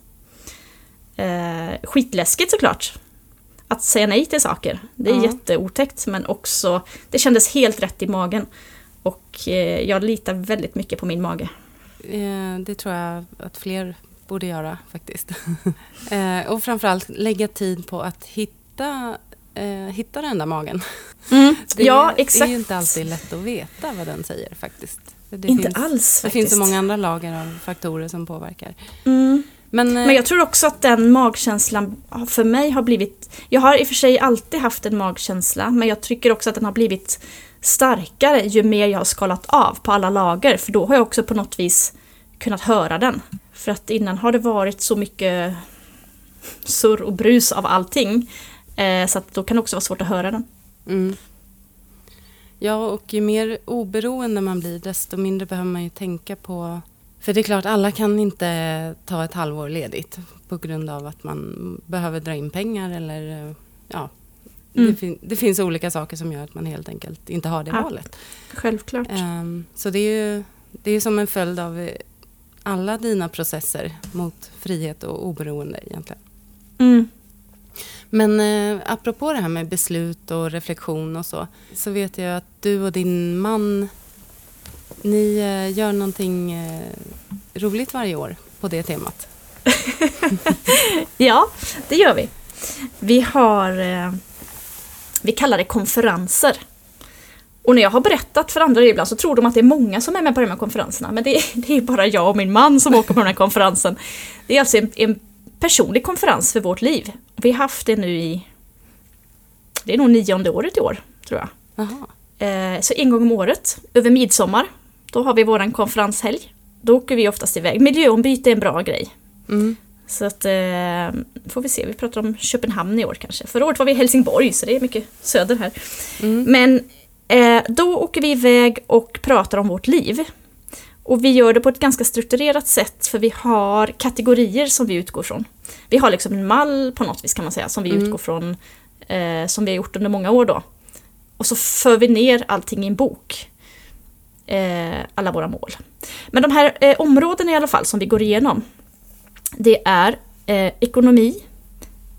Eh, skitläskigt såklart. Att säga nej till saker. Det är ja. jätteotäckt men också, det kändes helt rätt i magen. Och eh, jag litar väldigt mycket på min mage. Eh, det tror jag att fler borde göra faktiskt. eh, och framförallt lägga tid på att hitta, eh, hitta den där magen. Mm. Det, ja, exakt. Det är ju inte alltid lätt att veta vad den säger faktiskt. Det inte finns, alls Det finns så många andra lager av faktorer som påverkar. Mm. Men, eh, Men jag tror också att den magkänslan för mig har blivit... Jag har i och för sig alltid haft en magkänsla, men jag tycker också att den har blivit starkare ju mer jag har skalat av på alla lager. För då har jag också på något vis kunnat höra den. För att innan har det varit så mycket surr och brus av allting. Eh, så att då kan det också vara svårt att höra den. Mm. Ja, och ju mer oberoende man blir desto mindre behöver man ju tänka på för det är klart, alla kan inte ta ett halvår ledigt på grund av att man behöver dra in pengar eller ja, mm. det, fin det, finns olika saker som gör att man helt enkelt inte har det ja, valet. Självklart. Um, så det är ju det är som en följd av alla dina processer mot frihet och oberoende egentligen. Mm. Men eh, apropå det här med beslut och reflektion och så, så vet jag att du och din man ni eh, gör någonting eh, roligt varje år på det temat. ja, det gör vi. Vi har, eh, vi kallar det konferenser. Och när jag har berättat för andra ibland så tror de att det är många som är med på de här konferenserna. Men det är, det är bara jag och min man som åker på den här konferensen. Det är alltså en, en personlig konferens för vårt liv. Vi har haft det nu i... Det är nog nionde året i år, tror jag. Aha. Så en gång om året, över midsommar, då har vi våran konferenshelg. Då åker vi oftast iväg. Miljöombyte är en bra grej. Mm. Så att, eh, får vi se, vi pratar om Köpenhamn i år kanske. Förra året var vi i Helsingborg så det är mycket söder här. Mm. Men eh, då åker vi iväg och pratar om vårt liv. Och vi gör det på ett ganska strukturerat sätt för vi har kategorier som vi utgår från. Vi har liksom en mall på något vis kan man säga som vi mm. utgår från, eh, som vi har gjort under många år då. Och så för vi ner allting i en bok Eh, alla våra mål. Men de här eh, områdena i alla fall som vi går igenom, det är eh, ekonomi,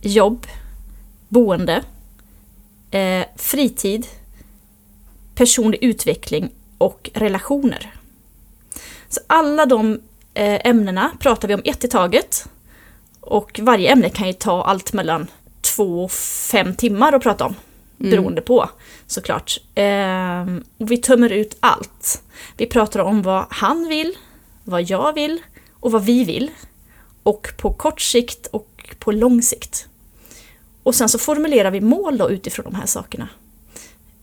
jobb, boende, eh, fritid, personlig utveckling och relationer. Så alla de eh, ämnena pratar vi om ett i taget. Och varje ämne kan ju ta allt mellan två och fem timmar att prata om. Mm. Beroende på såklart. Eh, och vi tömmer ut allt. Vi pratar om vad han vill, vad jag vill och vad vi vill. Och på kort sikt och på lång sikt. Och sen så formulerar vi mål då utifrån de här sakerna.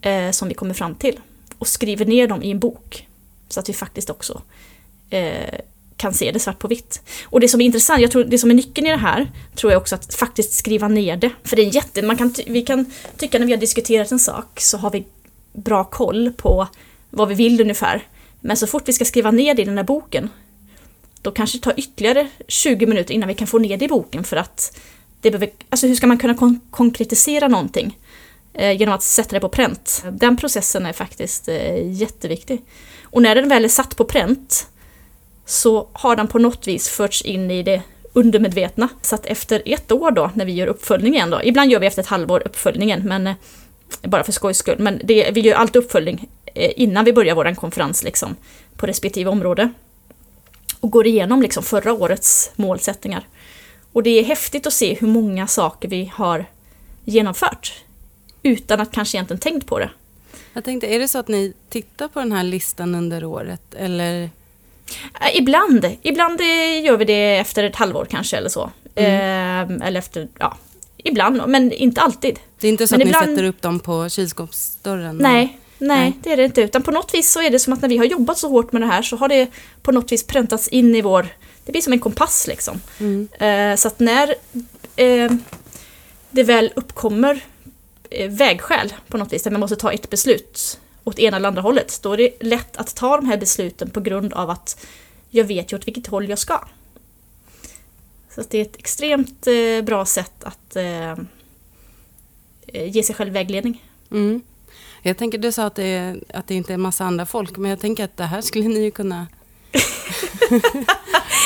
Eh, som vi kommer fram till. Och skriver ner dem i en bok. Så att vi faktiskt också eh, kan se det svart på vitt. Och det som är intressant, jag tror det som är nyckeln i det här, tror jag också att faktiskt skriva ner det. För det är jätte, man kan, vi kan tycka när vi har diskuterat en sak så har vi bra koll på vad vi vill ungefär. Men så fort vi ska skriva ner det i den här boken, då kanske det tar ytterligare 20 minuter innan vi kan få ner det i boken för att det behöver, alltså hur ska man kunna kon konkretisera någonting eh, genom att sätta det på pränt? Den processen är faktiskt eh, jätteviktig. Och när den väl är satt på pränt så har den på något vis förts in i det undermedvetna. Så att efter ett år då, när vi gör uppföljningen då, ibland gör vi efter ett halvår uppföljningen, men eh, bara för skojs skull, men det, vi gör alltid uppföljning eh, innan vi börjar vår konferens liksom, på respektive område. Och går igenom liksom förra årets målsättningar. Och det är häftigt att se hur många saker vi har genomfört utan att kanske egentligen tänkt på det. Jag tänkte, är det så att ni tittar på den här listan under året eller? Äh, ibland. Ibland eh, gör vi det efter ett halvår kanske eller så. Mm. Eh, eller efter, ja, ibland, men inte alltid. Det är inte så men att ibland... ni sätter upp dem på kylskåpsdörren? Nej, nej, nej, det är det inte. Utan på något vis så är det som att när vi har jobbat så hårt med det här så har det på något vis präntats in i vår... Det blir som en kompass liksom. Mm. Eh, så att när eh, det väl uppkommer eh, vägskäl på något vis, där man måste ta ett beslut åt ena eller andra hållet, då är det lätt att ta de här besluten på grund av att jag vet ju åt vilket håll jag ska. Så det är ett extremt eh, bra sätt att eh, ge sig själv vägledning. Mm. Jag tänker, du sa att det, att det inte är massa andra folk, men jag tänker att det här skulle ni ju kunna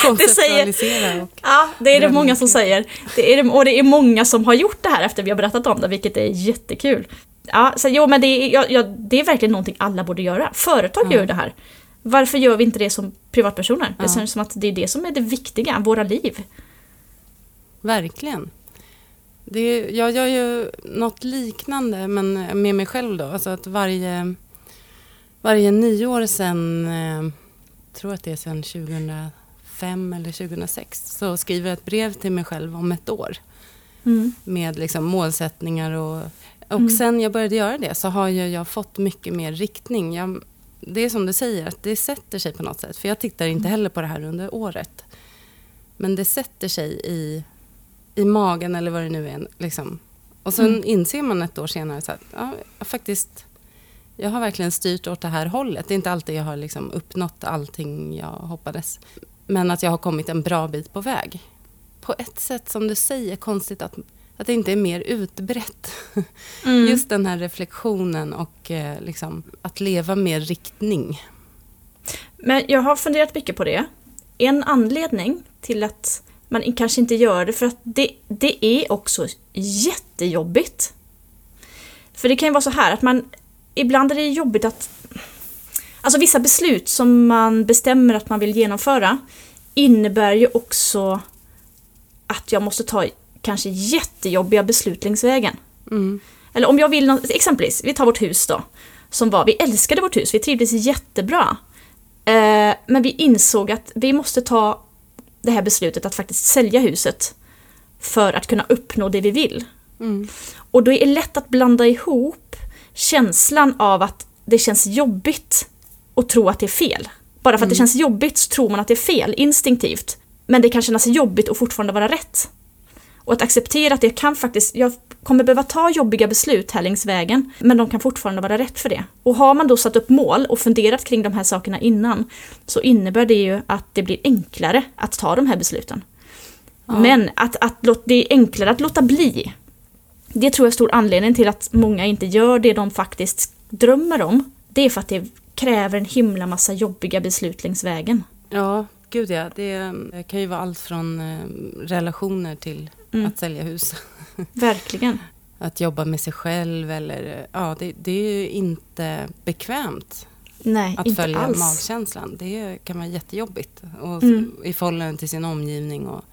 konceptualisera. Och ja, det är det många som säger. Det är det, och det är många som har gjort det här efter vi har berättat om det, vilket är jättekul. Ja, så, jo, men det är, ja, ja, det är verkligen någonting alla borde göra. Företag ja. gör det här. Varför gör vi inte det som privatpersoner? Ja. Det känns som att det är det som är det viktiga, våra liv. Verkligen. Det, jag gör ju något liknande, men med mig själv då. Alltså att varje, varje nyår sen, eh, tror att det är sen 2005 eller 2006, så skriver jag ett brev till mig själv om ett år. Mm. Med liksom målsättningar och... Och mm. sen jag började göra det så har jag, jag fått mycket mer riktning. Jag, det är som du säger, att det sätter sig på något sätt. För jag tittar inte mm. heller på det här under året. Men det sätter sig i i magen eller vad det nu är. Liksom. Och sen mm. inser man ett år senare så att ja, jag faktiskt, jag har verkligen styrt åt det här hållet. Det är inte alltid jag har liksom uppnått allting jag hoppades. Men att jag har kommit en bra bit på väg. På ett sätt som du säger, konstigt att, att det inte är mer utbrett. Mm. Just den här reflektionen och eh, liksom, att leva med riktning. Men jag har funderat mycket på det. En anledning till att man kanske inte gör det för att det, det är också jättejobbigt. För det kan ju vara så här att man ibland är det jobbigt att Alltså vissa beslut som man bestämmer att man vill genomföra innebär ju också att jag måste ta kanske jättejobbiga beslut längs vägen. Mm. Eller om jag vill, exempelvis, vi tar vårt hus då. Som var, vi älskade vårt hus, vi trivdes jättebra. Eh, men vi insåg att vi måste ta det här beslutet att faktiskt sälja huset för att kunna uppnå det vi vill. Mm. Och då är det lätt att blanda ihop känslan av att det känns jobbigt och tro att det är fel. Bara för att mm. det känns jobbigt så tror man att det är fel instinktivt. Men det kan kännas jobbigt och fortfarande vara rätt. Och att acceptera att jag kan faktiskt, jag kommer behöva ta jobbiga beslut här längs vägen, men de kan fortfarande vara rätt för det. Och har man då satt upp mål och funderat kring de här sakerna innan, så innebär det ju att det blir enklare att ta de här besluten. Ja. Men att, att det är enklare att låta bli. Det tror jag är stor anledning till att många inte gör det de faktiskt drömmer om. Det är för att det kräver en himla massa jobbiga beslut längs vägen. Ja, gud ja. Det kan ju vara allt från eh, relationer till mm. att sälja hus. Verkligen. att jobba med sig själv eller ja, det, det är ju inte bekvämt. Nej, att följa alls. magkänslan. Det kan vara jättejobbigt. Och mm. I förhållande till sin omgivning och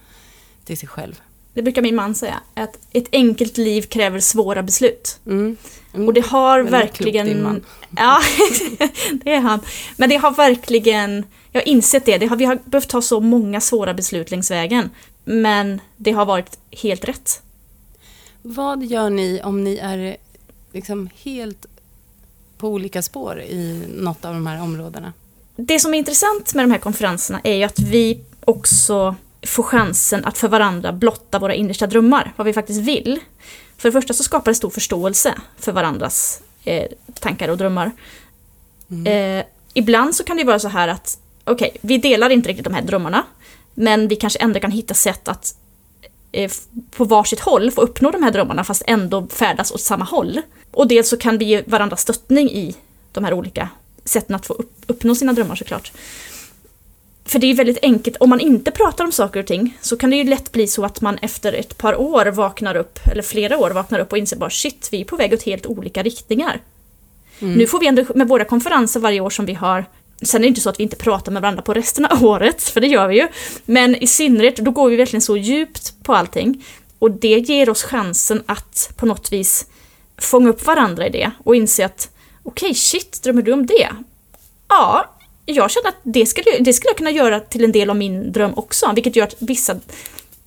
till sig själv. Det brukar min man säga, att ett enkelt liv kräver svåra beslut. Mm. Mm. Och det har Väldigt verkligen... Klok, din man. Ja, det är han. Men det har verkligen... Jag har insett det. det har, vi har behövt ta så många svåra beslut längs vägen. Men det har varit helt rätt. Vad gör ni om ni är liksom helt på olika spår i något av de här områdena? det som är intressant med de här konferenserna är ju att vi också får chansen att för varandra blotta våra innersta drömmar, vad vi faktiskt vill. För det första så skapar det stor förståelse för varandras eh, tankar och drömmar. Mm. Eh, ibland så kan det vara så här att, okej, okay, vi delar inte riktigt de här drömmarna, men vi kanske ändå kan hitta sätt att eh, på varsitt håll få uppnå de här drömmarna fast ändå färdas åt samma håll. Och dels så kan vi ge varandra stöttning i de här olika sätten att få upp, uppnå sina drömmar såklart. För det är väldigt enkelt, om man inte pratar om saker och ting så kan det ju lätt bli så att man efter ett par år vaknar upp, eller flera år vaknar upp och inser bara shit, vi är på väg åt helt olika riktningar. Mm. Nu får vi ändå med våra konferenser varje år som vi har Sen är det inte så att vi inte pratar med varandra på resten av året, för det gör vi ju. Men i synnerhet, då går vi verkligen så djupt på allting. Och det ger oss chansen att på något vis fånga upp varandra i det och inse att okej, okay, shit, drömmer du om det? Ja, jag känner att det skulle, det skulle jag kunna göra till en del av min dröm också, vilket gör att vissa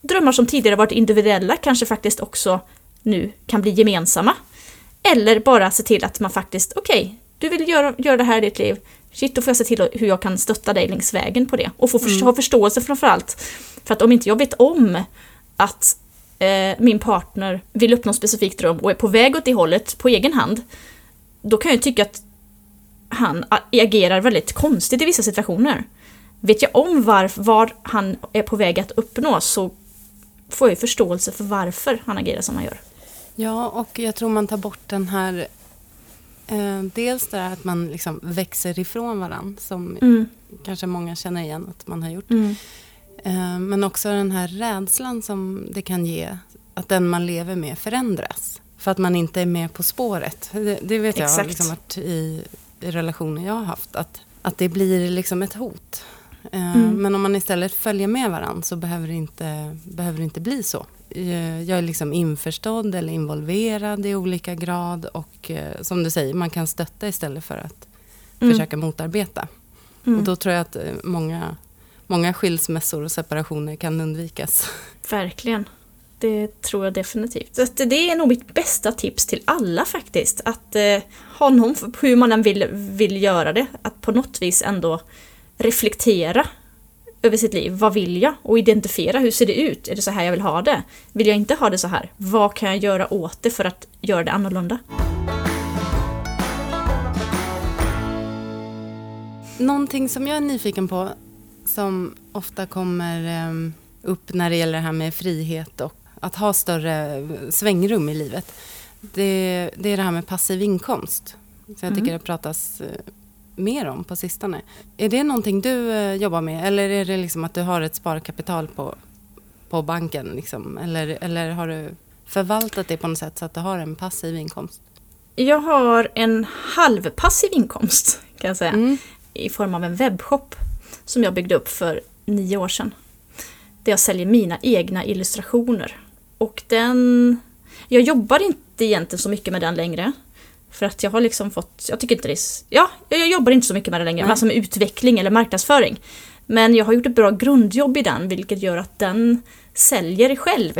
drömmar som tidigare varit individuella kanske faktiskt också nu kan bli gemensamma. Eller bara se till att man faktiskt, okej, okay, du vill göra, göra det här i ditt liv, shit, då får jag se till hur jag kan stötta dig längs vägen på det. Och få mm. ha förståelse framförallt. För att om inte jag vet om att eh, min partner vill uppnå en specifik dröm och är på väg åt det hållet på egen hand, då kan jag tycka att han agerar väldigt konstigt i vissa situationer. Vet jag om var, vad han är på väg att uppnå så får jag förståelse för varför han agerar som han gör. Ja, och jag tror man tar bort den här... Eh, dels det här att man liksom växer ifrån varandra, som mm. kanske många känner igen att man har gjort. Mm. Eh, men också den här rädslan som det kan ge, att den man lever med förändras. För att man inte är med på spåret. Det, det vet jag har liksom varit i, i relationer jag har haft. Att, att det blir liksom ett hot. Eh, mm. Men om man istället följer med varandra så behöver det inte, behöver det inte bli så. Eh, jag är liksom införstådd eller involverad i olika grad. Och eh, som du säger, man kan stötta istället för att mm. försöka motarbeta. Mm. Och då tror jag att många, många skilsmässor och separationer kan undvikas. Verkligen. Det tror jag definitivt. Så det är nog mitt bästa tips till alla faktiskt. Att eh, ha någon, hur man än vill, vill göra det, att på något vis ändå reflektera över sitt liv. Vad vill jag? Och identifiera, hur ser det ut? Är det så här jag vill ha det? Vill jag inte ha det så här? Vad kan jag göra åt det för att göra det annorlunda? Någonting som jag är nyfiken på, som ofta kommer um, upp när det gäller det här med frihet och att ha större svängrum i livet. Det, det är det här med passiv inkomst. Så jag tycker mm. det pratas eh, mer om på sistone. Är det någonting du eh, jobbar med eller är det liksom att du har ett sparkapital på, på banken? Liksom? Eller, eller har du förvaltat det på något sätt så att du har en passiv inkomst? Jag har en halvpassiv inkomst kan jag säga. Mm. I form av en webbshop som jag byggde upp för nio år sedan. Där jag säljer mina egna illustrationer. Och den... Jag jobbar inte egentligen så mycket med den längre. För att jag har liksom fått, jag tycker inte det är, ja, jag jobbar inte så mycket med det längre, alltså med utveckling eller marknadsföring. Men jag har gjort ett bra grundjobb i den, vilket gör att den säljer själv.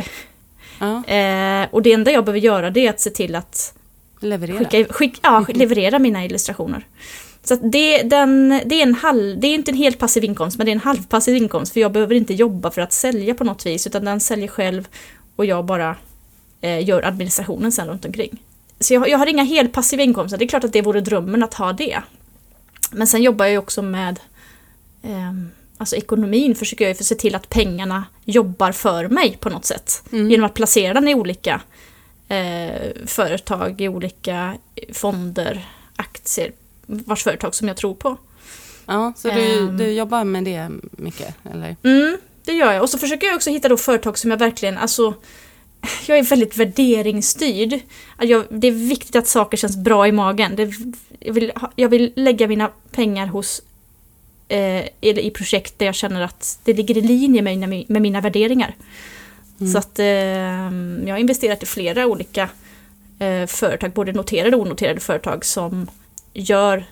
Ja. Eh, och det enda jag behöver göra det är att se till att leverera, skicka, skick, ja, leverera mina illustrationer. Så det, den, det, är en halv, det är inte en helt passiv inkomst, men det är en halvpassiv inkomst. För jag behöver inte jobba för att sälja på något vis, utan den säljer själv och jag bara eh, gör administrationen sen runt omkring. Så jag, jag har inga helt passiva inkomster, det är klart att det vore drömmen att ha det. Men sen jobbar jag ju också med eh, Alltså ekonomin försöker jag ju se till att pengarna jobbar för mig på något sätt. Mm. Genom att placera den i olika eh, företag, i olika fonder, aktier, vars företag som jag tror på. Ja, så du, um, du jobbar med det mycket? Eller? Mm, det gör jag. Och så försöker jag också hitta då företag som jag verkligen, alltså jag är väldigt värderingsstyrd. Jag, det är viktigt att saker känns bra i magen. Det, jag, vill, jag vill lägga mina pengar hos eh, i projekt där jag känner att det ligger i linje med mina, med mina värderingar. Mm. Så att eh, jag har investerat i flera olika eh, företag, både noterade och onoterade företag som gör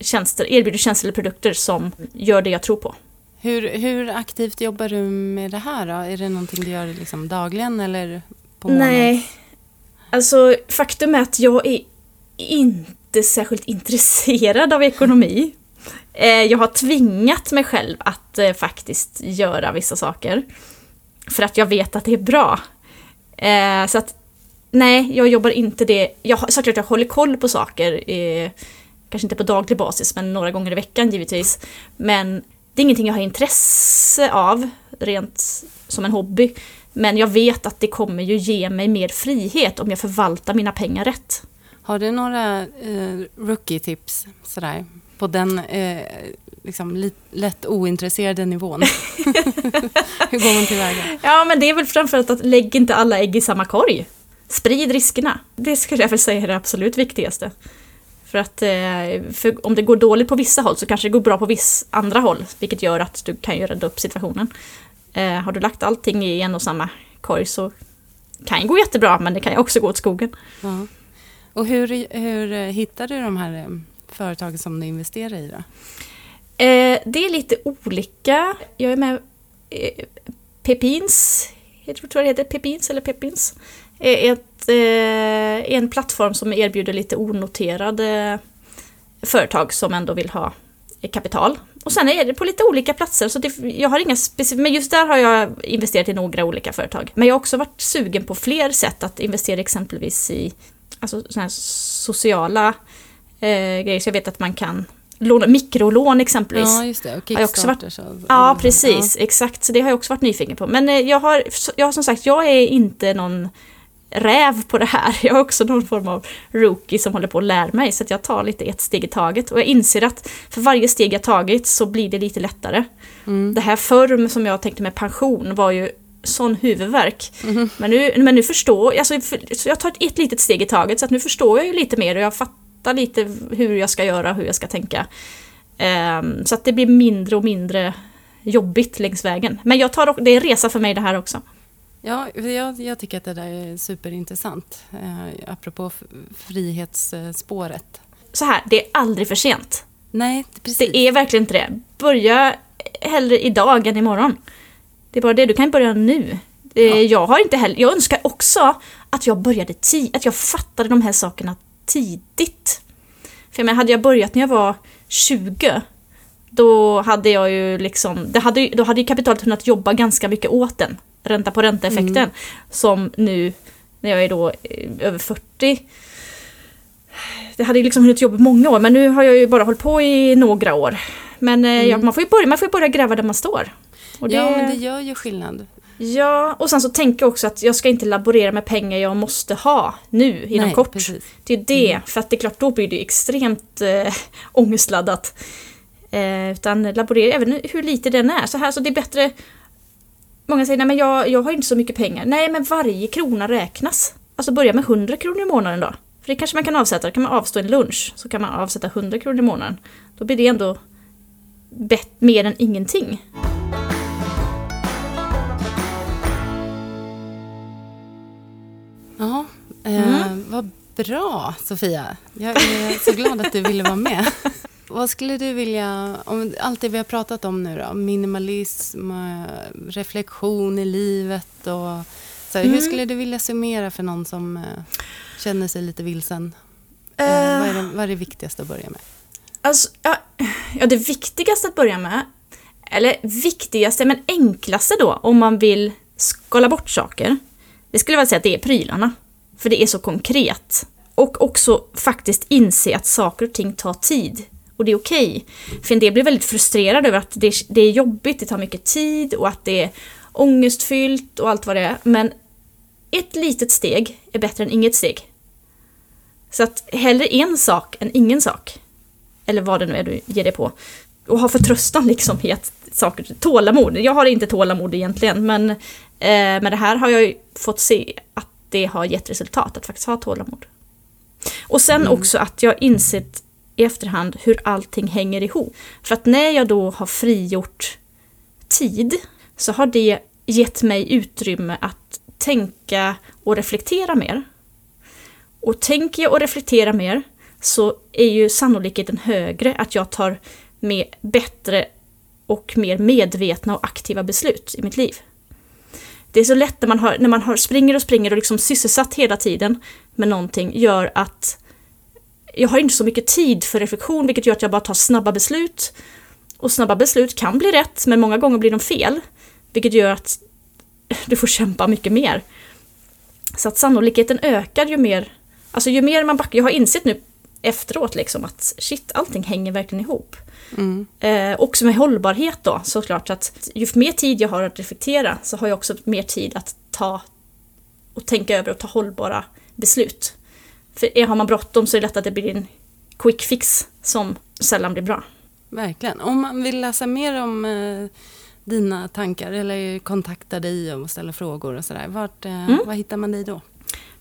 tjänster, erbjuder tjänster eller produkter som gör det jag tror på. Hur, hur aktivt jobbar du med det här då? Är det någonting du gör liksom dagligen eller på månad? Nej, alltså faktum är att jag är inte särskilt intresserad av ekonomi. Eh, jag har tvingat mig själv att eh, faktiskt göra vissa saker. För att jag vet att det är bra. Eh, så att nej, jag jobbar inte det. Jag, såklart jag håller koll på saker. kanske inte på daglig basis, men några gånger i veckan givetvis. Men det är ingenting jag har intresse av, rent som en hobby. Men jag vet att det kommer ju ge mig mer frihet om jag förvaltar mina pengar rätt. Har du några eh, rookie-tips sådär, på den eh, liksom, lätt ointresserade nivån? Hur går man tillväga? Ja, men det är väl framförallt att lägg inte alla ägg i samma korg. Sprid riskerna. Det skulle jag väl säga är det absolut viktigaste. För att eh, för om det går dåligt på vissa håll så kanske det går bra på vissa andra håll, vilket gör att du kan ju rädda upp situationen. Eh, har du lagt allting i en och samma korg så kan det gå jättebra, men det kan ju också gå åt skogen. Ja. Och hur, hur eh, hittar du de här företagen som du investerar i då? det är lite olika. Jag är med Pepins, jag tror det heter Pepins eller Pepins. Ett, en plattform som erbjuder lite onoterade företag som ändå vill ha kapital. Och sen är det på lite olika platser, så det, jag har inga specifika, men just där har jag investerat i några olika företag. Men jag har också varit sugen på fler sätt att investera exempelvis i alltså, såna sociala eh, grejer. Så jag vet att man kan låna, mikrolån exempelvis. Ja, just det. Och Kickstarter. Så, ja, precis. Ja. Exakt. Så det har jag också varit nyfiken på. Men eh, jag har, jag har som sagt, jag är inte någon räv på det här. Jag är också någon form av rookie som håller på att lära mig så att jag tar lite ett steg i taget. Och jag inser att för varje steg jag tagit så blir det lite lättare. Mm. Det här förr som jag tänkte med pension var ju sån huvudvärk. Mm. Men, nu, men nu förstår jag, alltså, så jag tar ett litet steg i taget så att nu förstår jag ju lite mer och jag fattar lite hur jag ska göra, hur jag ska tänka. Um, så att det blir mindre och mindre jobbigt längs vägen. Men jag tar, det är en resa för mig det här också. Ja, jag, jag, tycker att det där är superintressant. Eh, apropå frihetsspåret. Så här, det är aldrig för sent. Nej, precis. Det är verkligen inte det. Börja hellre idag än imorgon. Det är bara det, du kan börja nu. Ja. Jag har inte heller, jag önskar också att jag började tidigt, att jag fattade de här sakerna tidigt. För jag hade jag börjat när jag var 20 då hade jag ju liksom, det hade, då hade ju kapitalet kunnat jobba ganska mycket åt den ränta på ränta-effekten. Mm. Som nu, när jag är då eh, över 40, det hade ju liksom hunnit jobba många år, men nu har jag ju bara hållit på i några år. Men eh, mm. ja, man, får ju börja, man får börja gräva där man står. Det, ja, men det gör ju skillnad. Ja, och sen så tänker jag också att jag ska inte laborera med pengar jag måste ha nu inom Nej, kort. Precis. Det är det, mm. för att det är klart då blir det extremt äh, ångestladdat. Eh, utan laborera även hur lite den är. Så här, så det är bättre Många säger, nej men jag, jag har inte så mycket pengar. Nej men varje krona räknas. Alltså börja med 100 kronor i månaden då. För det kanske man kan avsätta, då kan man avstå en lunch. Så kan man avsätta 100 kronor i månaden. Då blir det ändå bett, mer än ingenting. Ja, eh, mm. vad bra Sofia. Jag är så glad att du ville vara med. Vad skulle du vilja, om allt det vi har pratat om nu då, minimalism, eh, reflektion i livet och så mm. hur skulle du vilja summera för någon som uh, känner sig lite vilsen? Uh, vad, är det, vad är det viktigaste att börja med? Alltså, ja, ja, det viktigaste att börja med, eller viktigaste men enklaste då om man vill skala bort saker, det skulle jag vilja säga att det är prylarna. För det är så konkret. Och också faktiskt inse att saker och ting tar tid. Och det är okej. Okay. För en del blir väldigt frustrerad över att det, det är jobbigt, det tar mycket tid och att det är ångestfyllt och allt vad det är. Men ett litet steg är bättre än inget steg. Så att hellre en sak än ingen sak. Eller vad det nu är du ger dig på. Och ha förtröstan liksom i att saker, tålamod. Jag har inte tålamod egentligen men eh, med det här har jag ju fått se att det har gett resultat att faktiskt ha tålamod. Och sen mm. också att jag insett i efterhand hur allting hänger ihop. För att när jag då har frigjort tid så har det gett mig utrymme att tänka och reflektera mer. Och tänker jag och reflekterar mer så är ju sannolikheten högre att jag tar med bättre och mer medvetna och aktiva beslut i mitt liv. Det är så lätt när man, har, när man har, springer och springer och liksom sysselsatt hela tiden med någonting gör att jag har inte så mycket tid för reflektion vilket gör att jag bara tar snabba beslut. Och snabba beslut kan bli rätt men många gånger blir de fel. Vilket gör att du får kämpa mycket mer. Så att sannolikheten ökar ju mer, alltså ju mer man backar, jag har insett nu efteråt liksom att shit, allting hänger verkligen ihop. Mm. Eh, också med hållbarhet då såklart att ju mer tid jag har att reflektera så har jag också mer tid att ta och tänka över och ta hållbara beslut. För har man bråttom så är det lätt att det blir en quick fix som sällan blir bra. Verkligen. Om man vill läsa mer om eh, dina tankar eller kontakta dig och ställa frågor och sådär, vart, eh, mm. var hittar man dig då?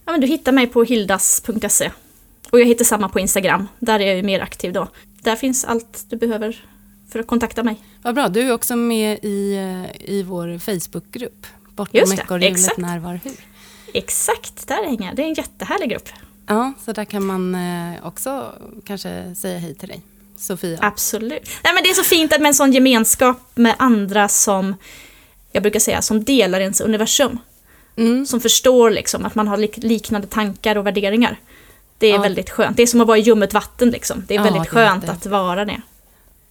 Ja, men du hittar mig på hildas.se. Och jag hittar samma på Instagram, där är jag mer aktiv då. Där finns allt du behöver för att kontakta mig. Vad bra, du är också med i, eh, i vår Facebookgrupp. Bortom ekorrhjulet närvar hur. Exakt, där hänger jag. Det är en jättehärlig grupp. Ja, så där kan man eh, också kanske säga hej till dig. Sofia. Absolut. Nej, men det är så fint med en sån gemenskap med andra som, jag brukar säga, som delar ens universum. Mm. Som förstår liksom att man har liknande tankar och värderingar. Det är ja. väldigt skönt. Det är som att vara i ljummet vatten liksom. Det är ja, väldigt skönt det. att vara det.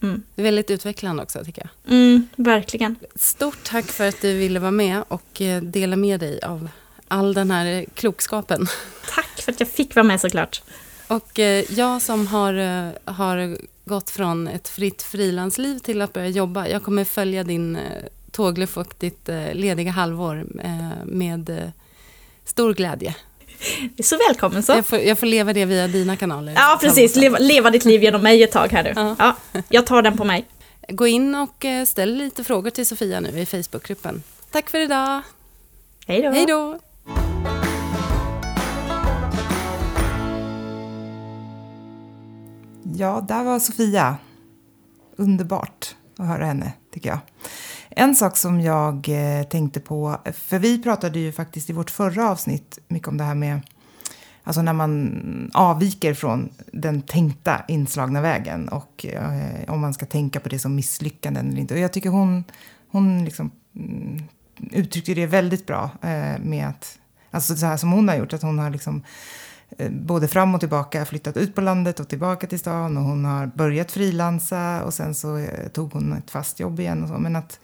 Mm. Det är väldigt utvecklande också tycker jag. Mm, verkligen. Stort tack för att du ville vara med och eh, dela med dig av all den här klokskapen. Tack för att jag fick vara med såklart. Och eh, jag som har, eh, har gått från ett fritt frilansliv till att börja jobba. Jag kommer följa din och ditt lediga halvår med stor glädje. Så välkommen så. Jag får, jag får leva det via dina kanaler. Ja, precis. Leva, leva ditt liv genom mig ett tag här nu. Ja. ja. jag tar den på mig. Gå in och ställ lite frågor till Sofia nu i Facebookgruppen. Tack för idag. Hej då. Hej då. Ja, där var Sofia. Underbart att höra henne, tycker jag. En sak som jag eh, tänkte på, för vi pratade ju faktiskt i vårt förra avsnitt mycket om det här med Alltså när man avviker från den tänkta inslagna vägen och eh, om man ska tänka på det som misslyckanden eller inte. Och jag tycker hon, hon liksom, mm, uttryckte det väldigt bra eh, med att, alltså så här som hon har gjort, att hon har liksom Eh, Eh, både fram och tillbaka, flyttat ut på landet och tillbaka till stan och hon har börjat frilansa och sen så eh, tog hon ett fast jobb igen och så. Men att,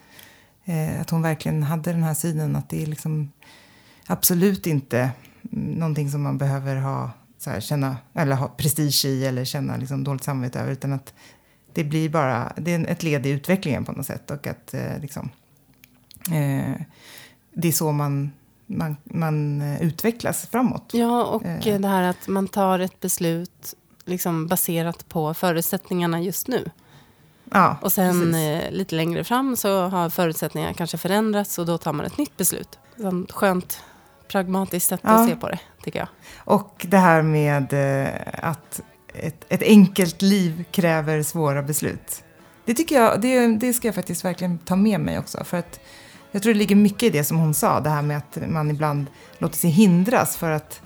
eh, att hon verkligen hade den här synen att det är liksom absolut inte någonting som man behöver ha, så här, känna, eller ha prestige i eller känna liksom dåligt samvete över utan att det blir bara, det är ett led i utvecklingen på något sätt och att liksom, eh, det är så man man, man eh, utvecklas framåt. Ja, och eh. det här att man tar ett beslut liksom baserat på förutsättningarna just nu. Ja, och sen eh, lite längre fram så har förutsättningarna kanske förändrats och då tar man ett nytt beslut. Ett skönt pragmatiskt sätt ja. att se på det, tycker jag. Och det här med att ett, ett, enkelt liv kräver svåra beslut. Det tycker jag, det, det ska jag faktiskt verkligen ta med mig också. För att jag tror det ligger mycket i det som hon sa, det här med att man ibland låter sig hindras för att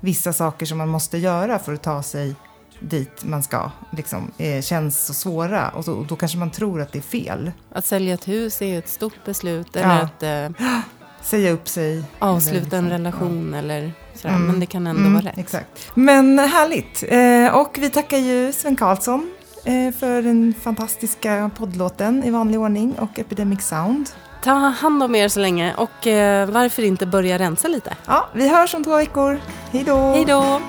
vissa saker som man måste göra för att ta sig dit man ska liksom, eh, känns så svåra och, så, och, då kanske man tror att det är fel. Att sälja ett hus är ett stort beslut eller ja. att eh, säga upp sig. Avsluta liksom, en relation ja. eller sådär, mm. men det kan ändå mm, vara rätt. Exakt. Men härligt. Eh, och vi tackar ju Sven Karlsson eh, för den fantastiska poddlåten i vanlig ordning och Epidemic Sound. Ta hand om er så länge och eh, varför inte börja rensa lite? Ja, vi hörs om två veckor. Hej då! Hej då!